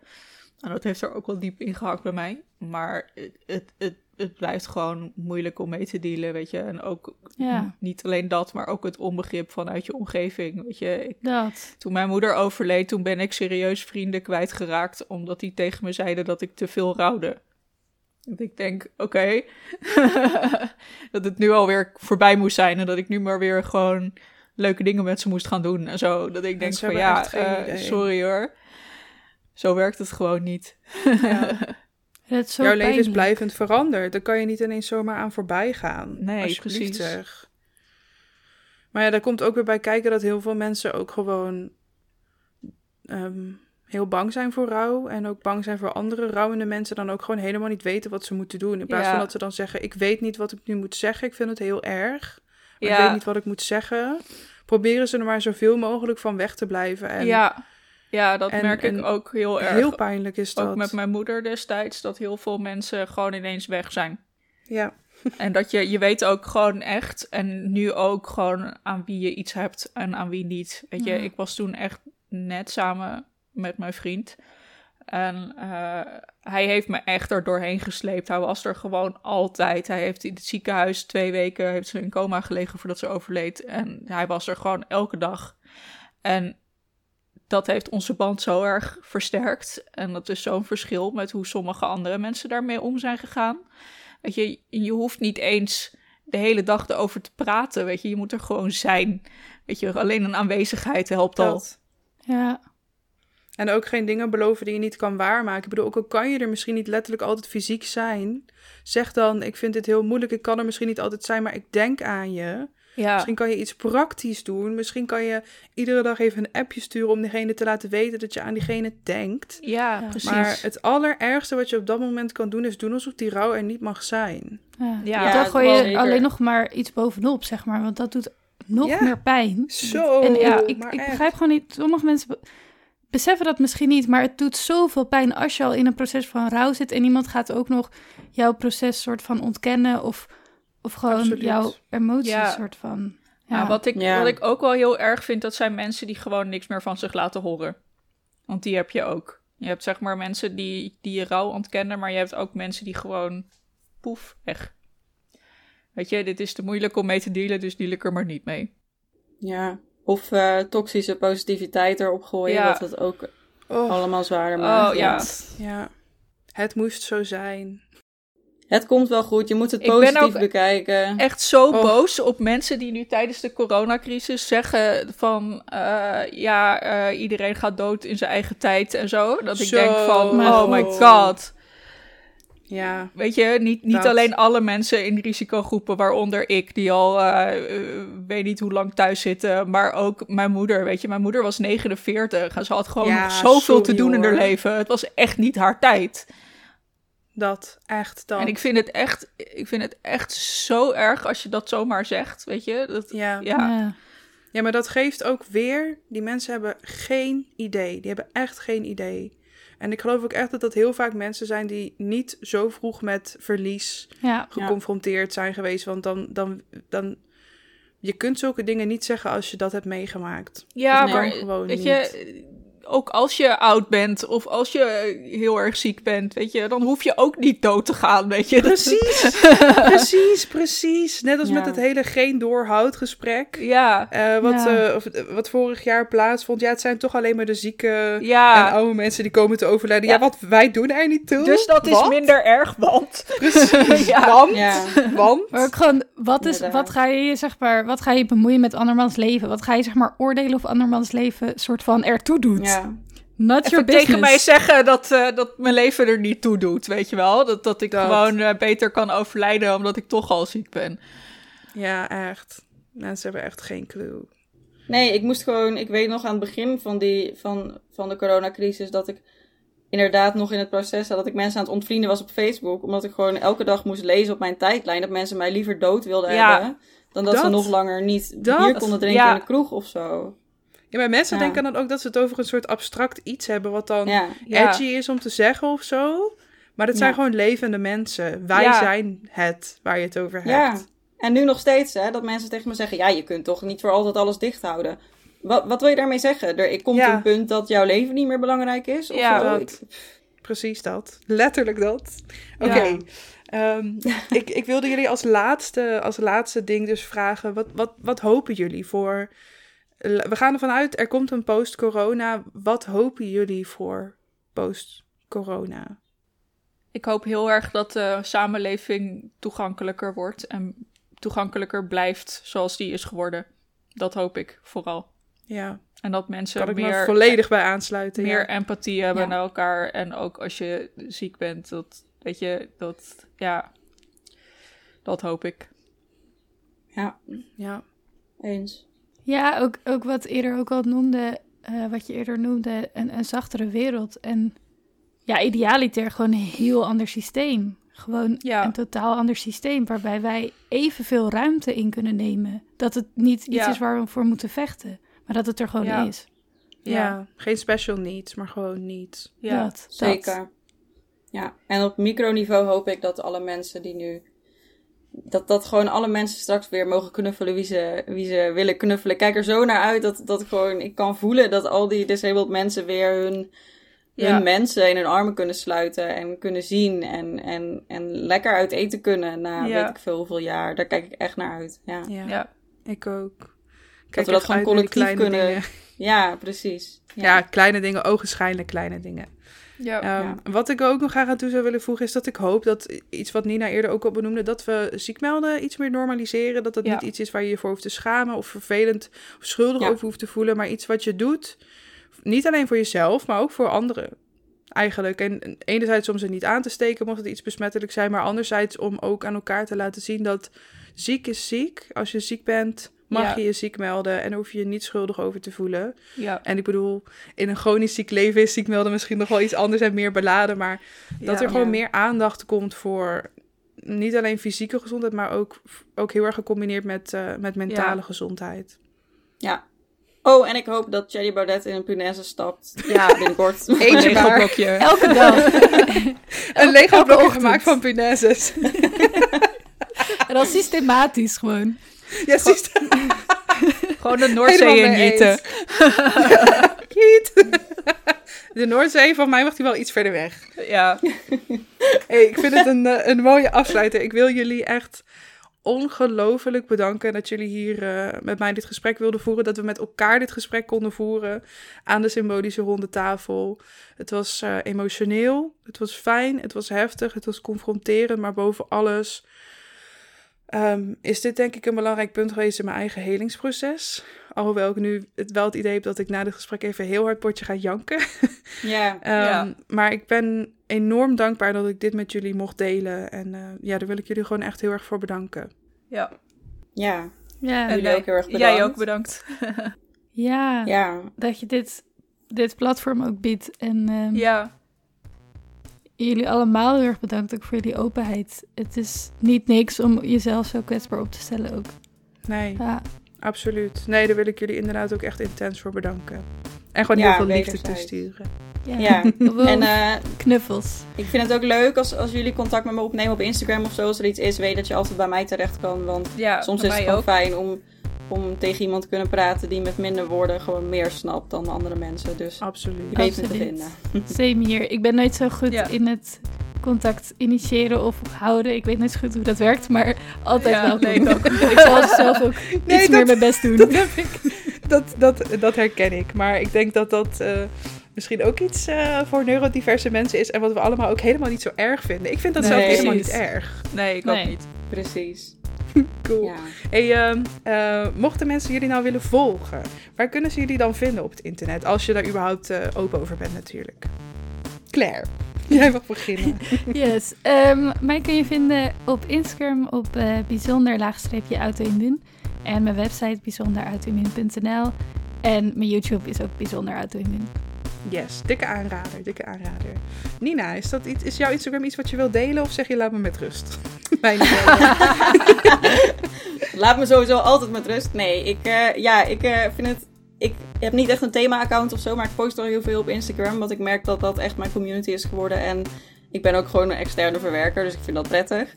En dat heeft er ook wel diep ingehakt bij mij. Maar het, het, het, het, blijft gewoon moeilijk om mee te dealen, weet je. En ook ja. niet alleen dat, maar ook het onbegrip vanuit je omgeving, weet je. Ik, dat. Toen mijn moeder overleed, toen ben ik serieus vrienden kwijtgeraakt... omdat die tegen me zeiden dat ik te veel rouwde. Dat ik denk, oké, [laughs] dat het nu alweer voorbij moest zijn... en dat ik nu maar weer gewoon leuke dingen met ze moest gaan doen en zo. Dat ik denk van, ja, uh, sorry hoor zo werkt het gewoon niet. Ja. [laughs] Jouw leven is blijvend veranderd. Daar kan je niet ineens zomaar aan voorbij gaan. Nee, precies. Zeg. Maar ja, daar komt ook weer bij kijken dat heel veel mensen ook gewoon ehm, heel bang zijn voor rouw. En ook bang zijn voor andere rouwende mensen. Dan ook gewoon helemaal niet weten wat ze moeten doen. In plaats van dat ze dan zeggen: Ik weet niet wat ik nu moet zeggen. Ik vind het heel erg. Maar ja. ik weet niet wat ik moet zeggen. Proberen ze er maar zoveel mogelijk van weg te blijven. En ja ja, dat merk ik ook heel erg. Heel pijnlijk is dat. Ook met mijn moeder destijds, dat heel veel mensen gewoon ineens weg zijn. Ja. En dat je, je weet ook gewoon echt, en nu ook gewoon aan wie je iets hebt en aan wie niet. Weet je, ik was toen echt net samen met mijn vriend. En uh, hij heeft me echt er doorheen gesleept. Hij was er gewoon altijd. Hij heeft in het ziekenhuis twee weken heeft ze in coma gelegen voordat ze overleed. En hij was er gewoon elke dag. En dat heeft onze band zo erg versterkt. En dat is zo'n verschil met hoe sommige andere mensen daarmee om zijn gegaan. Weet je, je hoeft niet eens de hele dag erover te praten. Weet je, je moet er gewoon zijn. Weet je, alleen een aanwezigheid helpt al. Ja. En ook geen dingen beloven die je niet kan waarmaken. Ik bedoel, ook al kan je er misschien niet letterlijk altijd fysiek zijn. Zeg dan, ik vind dit heel moeilijk, ik kan er misschien niet altijd zijn, maar ik denk aan je. Ja. Misschien kan je iets praktisch doen. Misschien kan je iedere dag even een appje sturen om diegene te laten weten dat je aan diegene denkt. Ja, precies. Maar het allerergste wat je op dat moment kan doen is doen alsof die rouw er niet mag zijn. Ja, ja dan gooi je alleen nog maar iets bovenop, zeg maar. Want dat doet nog meer pijn. Zo. En ja, ik, ik begrijp gewoon niet. Sommige mensen beseffen dat misschien niet, maar het doet zoveel pijn als je al in een proces van rouw zit en iemand gaat ook nog jouw proces soort van ontkennen of of gewoon jouw emoties ja. soort van. Ja. wat, ik, wat ik ook wel heel erg vind, dat zijn mensen die gewoon niks meer van zich laten horen. Want die heb je ook. Je hebt zeg maar mensen die, die je rouw ontkennen, maar je hebt ook mensen die gewoon poef, weg. Weet je, dit is te moeilijk om mee te dealen, dus deal ik er maar niet mee. Ja, of uh, toxische positiviteit erop gooien, ja. dat het ook oh. allemaal zwaarder maakt. Oh ja. ja. Het moest zo zijn. Het komt wel goed, je moet het positief bekijken. Echt zo oh. boos op mensen die nu tijdens de coronacrisis zeggen van uh, ja, uh, iedereen gaat dood in zijn eigen tijd en zo. Dat ik denk van, oh my god. Ja. Weet je, niet, niet alleen alle mensen in risicogroepen, waaronder ik, die al uh, weet niet hoe lang thuis zitten, maar ook mijn moeder. Weet je, mijn moeder was 49 en ze had gewoon ja, zoveel te doen in haar leven. Het was echt niet haar tijd. Dat, echt, dat. En ik vind het echt, ik vind het echt zo erg als je dat zomaar zegt, weet je? Dat, ja. ja. Ja. maar dat geeft ook weer, die mensen hebben geen idee. Die hebben echt geen idee. En ik geloof ook echt dat dat heel vaak mensen zijn die niet zo vroeg met verlies ja. geconfronteerd zijn geweest. Want dan, dan, dan, je kunt zulke dingen niet zeggen als je dat hebt meegemaakt. Ja, maar gewoon weet niet. je, ook als je oud bent of als je heel erg ziek bent, weet je, dan hoef je ook niet dood te gaan, weet je. Precies, [laughs] precies, precies. Net als met het hele geen doorhoud gesprek. Ja. Uh, wat, ja. Uh, wat vorig jaar plaatsvond. Ja, het zijn toch alleen maar de zieke ja. en oude mensen die komen te overlijden. Ja, wat wij doen er niet toe. Dus dat is minder erg, want. Precies, [laughs] want. Want. Maar ook gewoon, wat, is, wat ga je, zeg maar, wat ga je bemoeien met andermans leven? Wat ga je, zeg maar, oordelen of andermans leven soort van ertoe doet? Ja. Not your tegen mij zeggen dat, uh, dat mijn leven er niet toe doet, weet je wel? Dat, dat ik gewoon uh, beter kan overlijden omdat ik toch al ziek ben. Ja, echt. Mensen hebben echt geen clue. Nee, ik moest gewoon... Ik weet nog aan het begin van, die, van, van de coronacrisis dat ik inderdaad nog in het proces zat dat ik mensen aan het ontvrienden was op Facebook. Omdat ik gewoon elke dag moest lezen op mijn tijdlijn dat mensen mij liever dood wilden ja. hebben dan dat, ze nog langer niet dat, bier konden drinken in de kroeg of zo. Ja, maar mensen denken dan ook dat ze het over een soort abstract iets hebben, wat dan edgy is om te zeggen of zo. Maar het zijn gewoon levende mensen. Wij zijn het waar je het over hebt. Ja. En nu nog steeds, hè, dat mensen tegen me zeggen: ja, je kunt toch niet voor altijd alles dicht houden. Wat, wat wil je daarmee zeggen? Er komt een punt dat jouw leven niet meer belangrijk is? Of ja, dat, precies dat. Letterlijk dat. Oké. Ehm, [laughs] ik, ik wilde jullie als laatste, als laatste ding dus vragen: wat, wat, wat hopen jullie voor. We gaan ervan uit, er komt een post-corona. Wat hopen jullie voor post-corona? Ik hoop heel erg dat de samenleving toegankelijker wordt en toegankelijker blijft zoals die is geworden. Dat hoop ik vooral. Ja. En dat mensen kan meer, volledig bij aansluiten. Meer empathie hebben naar elkaar. En ook als je ziek bent, dat, weet je, dat, ja, dat hoop ik. Ja. Ja. Eens. Ja, ook, ook wat eerder ook al noemde, uh, wat je eerder noemde, een, een zachtere wereld. En ja, idealiter gewoon een heel ander systeem. Gewoon een totaal ander systeem waarbij wij evenveel ruimte in kunnen nemen. Dat het niet iets is waar we voor moeten vechten, maar dat het er gewoon is. Ja. geen special needs, maar gewoon needs. Ja, dat, zeker. Ja, en op microniveau hoop ik dat alle mensen die nu. Dat, dat gewoon alle mensen straks weer mogen knuffelen wie ze, wie ze willen knuffelen. Kijk er zo naar uit dat, dat gewoon, ik kan voelen dat al die disabled mensen weer hun hun mensen in hun armen kunnen sluiten en kunnen zien en, en, en lekker uit eten kunnen na weet ik veel hoeveel jaar. Daar kijk ik echt naar uit. Ja, ja. ik ook. Kijk dat we dat gewoon collectief kunnen. Dingen. Ja, precies. Ja. kleine dingen, ogenschijnlijk kleine dingen. Ja, um, Wat ik ook nog graag aan toe zou willen voegen is dat ik hoop dat iets wat Nina eerder ook al benoemde, dat we ziekmelden iets meer normaliseren. Dat dat niet iets is waar je je voor hoeft te schamen of vervelend of schuldig over hoeft te voelen, maar iets wat je doet niet alleen voor jezelf, maar ook voor anderen. Eigenlijk. En enerzijds om ze niet aan te steken, mocht het iets besmettelijk zijn, maar anderzijds om ook aan elkaar te laten zien dat ziek is ziek. Als je ziek bent, mag je je ziek melden en hoef je je niet schuldig over te voelen. Ja. En ik bedoel, in een chronisch ziek leven is ziek melden misschien nog wel iets anders en meer beladen, maar dat er gewoon meer aandacht komt voor niet alleen fysieke gezondheid, maar ook, ook heel erg gecombineerd met, uh, met mentale gezondheid. Ja, Oh, en ik hoop dat Cherry Baudet in een punaise stapt. Ja, binnenkort. [laughs] Eén Lego-blokje. Elke dag. [laughs] een Lego-blokje gemaakt van punaises. [laughs] en dan systematisch gewoon. [laughs] Ja, systematisch. [laughs] gewoon de Noordzee injieten. [laughs] De Noordzee, van mij mag die wel iets verder weg. Ja. Hey, ik vind het een, eh, een mooie afsluiter. Ik wil jullie echt ongelooflijk bedanken dat jullie hier uh, met mij dit gesprek wilden voeren. Dat we met elkaar dit gesprek konden voeren aan de symbolische ronde tafel. Het was uh, emotioneel, het was fijn, het was heftig, het was confronterend, maar boven alles um, is dit denk ik een belangrijk punt geweest in mijn eigen helingsproces. Alhoewel ik nu het wel het idee heb dat ik na dit gesprek even heel hard potje ga janken. [laughs] Ja, um, ja. Maar ik ben enorm dankbaar dat ik dit met jullie mocht delen. En uh, ja, daar wil ik jullie gewoon echt heel erg voor bedanken. Ja. Ja. Ja. En jullie ook heel erg bedankt. Jij ook bedankt. [laughs] ja. Ja. Dat je dit, dit platform ook biedt. En um, ja. Jullie allemaal heel erg bedankt ook voor jullie openheid. Het is niet niks om jezelf zo kwetsbaar op te stellen ook. Nee. Ja. Absoluut. Nee, daar wil ik jullie inderdaad ook echt intens voor bedanken. En gewoon heel veel liefde te sturen. Ja, ja. [laughs] en uh, knuffels. Ik vind het ook leuk als, als jullie contact met me opnemen op Instagram of zo. Als er iets is, weet dat je altijd bij mij terecht kan. Want ja, soms is het gewoon fijn om, om tegen iemand te kunnen praten die met minder woorden gewoon meer snapt dan andere mensen. Dus absoluut. Je weet me te vinden. [laughs] Same hier. Ik ben nooit zo goed in het contact initiëren of houden. Ik weet niet zo goed hoe dat werkt, maar altijd ja, welkom. Nee, [laughs] ik zal zelf ook [laughs] nee, iets meer mijn best doen. Dat, ik, dat, dat, dat herken ik. Maar ik denk dat dat uh, misschien ook iets uh, voor neurodiverse mensen is. En wat we allemaal ook helemaal niet zo erg vinden. Ik vind dat nee, zelf helemaal niet erg. Nee, ik ook niet. Precies. [laughs] cool. Ja. Hey, uh, mochten mensen jullie nou willen volgen, waar kunnen ze jullie dan vinden op het internet? Als je daar überhaupt open over bent natuurlijk. Claire. [laughs] Jij mag beginnen. [laughs] yes. Um, mij kun je vinden op Instagram op uh, bijzonder laagstreepje auto-immuun. En mijn website bijzonderautoimmuun.nl. En mijn YouTube is ook bijzonder auto-immuun. Yes, dikke aanrader, dikke aanrader. Nina, is, dat iets, is jouw Instagram iets wat je wilt delen of zeg je laat me met rust? [laughs] Mijn [laughs] laat me sowieso altijd met rust. Nee, ik, uh, ja, ik uh, vind het ik heb niet echt een thema-account of zo, maar ik post er heel veel op Instagram. Want ik merk dat dat echt mijn community is geworden. En ik ben ook gewoon een externe verwerker, dus ik vind dat prettig.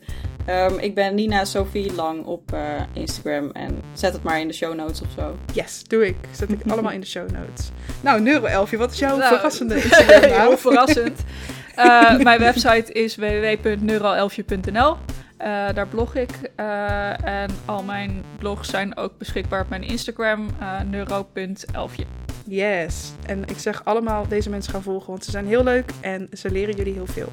Um, ik ben Nina Sophie Lang op uh, Instagram. En zet het maar in de show notes of zo. Yes, doe ik. Zet ik allemaal in de show notes. Nou, Neuro-Elfje, wat is jouw nou, verrassende [laughs] Instagram Heel verrassend. Uh, mijn website is www.neuroelfje.nl. Uh, daar blog ik. En al mijn blogs zijn ook beschikbaar op mijn Instagram, neuro.elfje. Yes. En ik zeg allemaal deze mensen gaan volgen, want ze zijn heel leuk en ze leren jullie heel veel.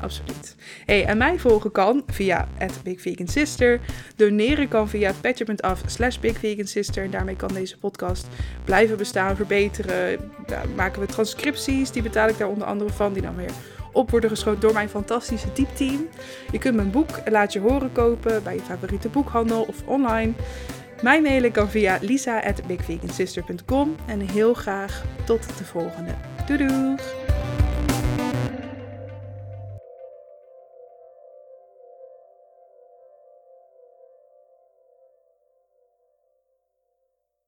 Absoluut. Hey, en mij volgen kan via Big Vegan Sister. Doneren kan via petje.af slash Big Vegan Sister. En daarmee kan deze podcast blijven bestaan, verbeteren. Daar maken we transcripties, die betaal ik daar onder andere van. Die dan weer op worden geschoten door mijn fantastische team. Je kunt mijn boek Laat je horen kopen bij je favoriete boekhandel of online. Mijn mailen kan via lisa@bigvegansister.com en heel graag tot de volgende. Doei!